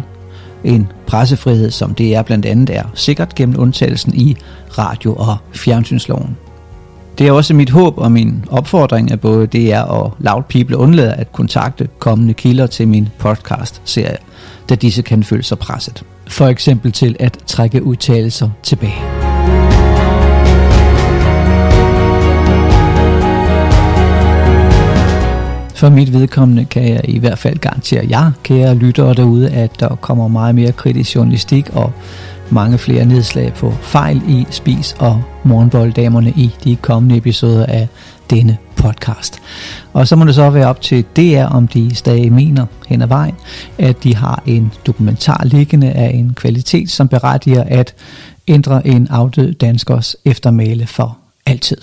En pressefrihed, som det er blandt andet er sikkert gennem undtagelsen i radio- og fjernsynsloven. Det er også mit håb og min opfordring, at både DR og Loud People undlader at kontakte kommende kilder til min podcast-serie, da disse kan føle sig presset. For eksempel til at trække udtalelser tilbage. For mit vedkommende kan jeg i hvert fald garantere jer, kære lyttere derude, at der kommer meget mere kritisk journalistik og mange flere nedslag på fejl i Spis og Morgenbolddamerne i de kommende episoder af denne podcast. Og så må det så være op til DR, om de stadig mener hen ad vejen, at de har en dokumentar liggende af en kvalitet, som berettiger at ændre en afdød danskers eftermæle for altid.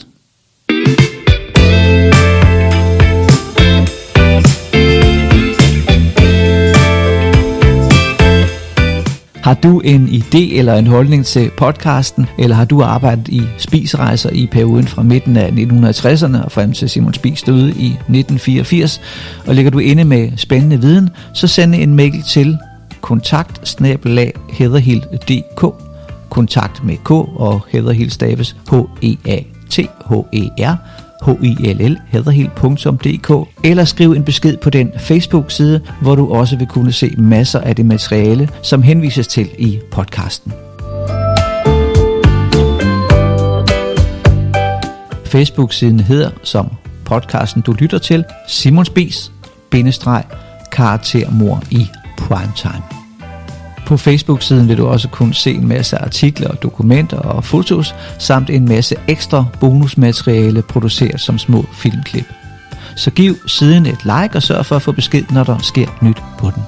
Har du en idé eller en holdning til podcasten, eller har du arbejdet i spisrejser i perioden fra midten af 1960'erne og frem til Simon Spis døde i 1984, og ligger du inde med spændende viden, så send en mail til kontakt kontakt med K og Heatherhill staves H-E-A-T-H-E-R hedderhild.dk, eller skriv en besked på den Facebook-side, hvor du også vil kunne se masser af det materiale, som henvises til i podcasten. Facebook-siden hedder, som podcasten du lytter til, Simons Bis, bindestreg, karaktermor i primetime. På Facebook-siden vil du også kunne se en masse artikler, dokumenter og fotos, samt en masse ekstra bonusmateriale produceret som små filmklip. Så giv siden et like og sørg for at få besked, når der sker nyt på den.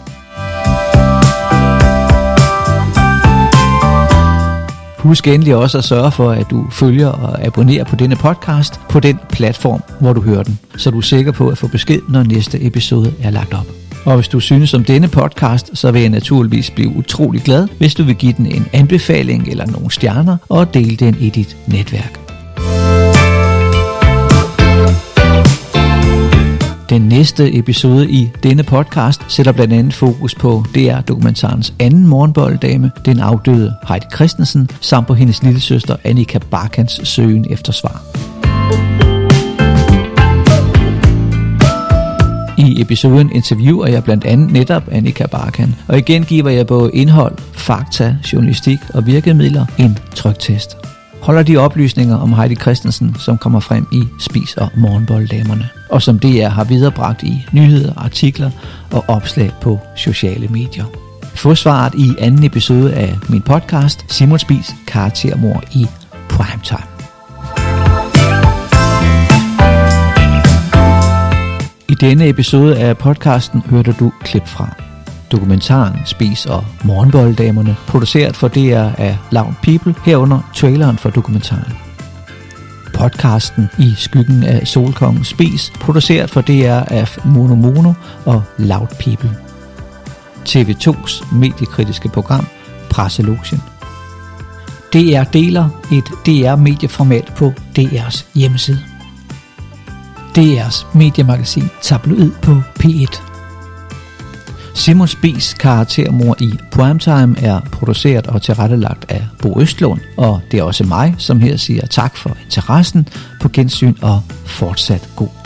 Husk endelig også at sørge for, at du følger og abonnerer på denne podcast på den platform, hvor du hører den, så du er sikker på at få besked, når næste episode er lagt op. Og hvis du synes om denne podcast, så vil jeg naturligvis blive utrolig glad, hvis du vil give den en anbefaling eller nogle stjerner og dele den i dit netværk. Den næste episode i denne podcast sætter blandt andet fokus på DR-dokumentarens anden morgenbolddame, den afdøde Heidi Christensen, samt på hendes lille søster Annika Barkans søgen efter svar. I episoden interviewer jeg blandt andet netop Annika Barkan, og igen giver jeg både indhold, fakta, journalistik og virkemidler en trygtest. Holder de oplysninger om Heidi Christensen, som kommer frem i Spis og Morgenbolddamerne, og som DR har viderebragt i nyheder, artikler og opslag på sociale medier. Få svaret i anden episode af min podcast, Simon Spis karaktermor i Primetime. I denne episode af podcasten hørte du klip fra dokumentaren Spis og Morgenbolddamerne, produceret for DR af Loud People, herunder traileren for dokumentaren. Podcasten I skyggen af Solkongen Spis, produceret for DR af Mono Mono og Loud People. TV2's mediekritiske program Presselogien. DR deler et DR-medieformat på DR's hjemmeside. DR's mediemagasin Tabloid på P1. Simon Spies karaktermor i Primetime er produceret og tilrettelagt af Bo Østlund, og det er også mig, som her siger tak for interessen, på gensyn og fortsat god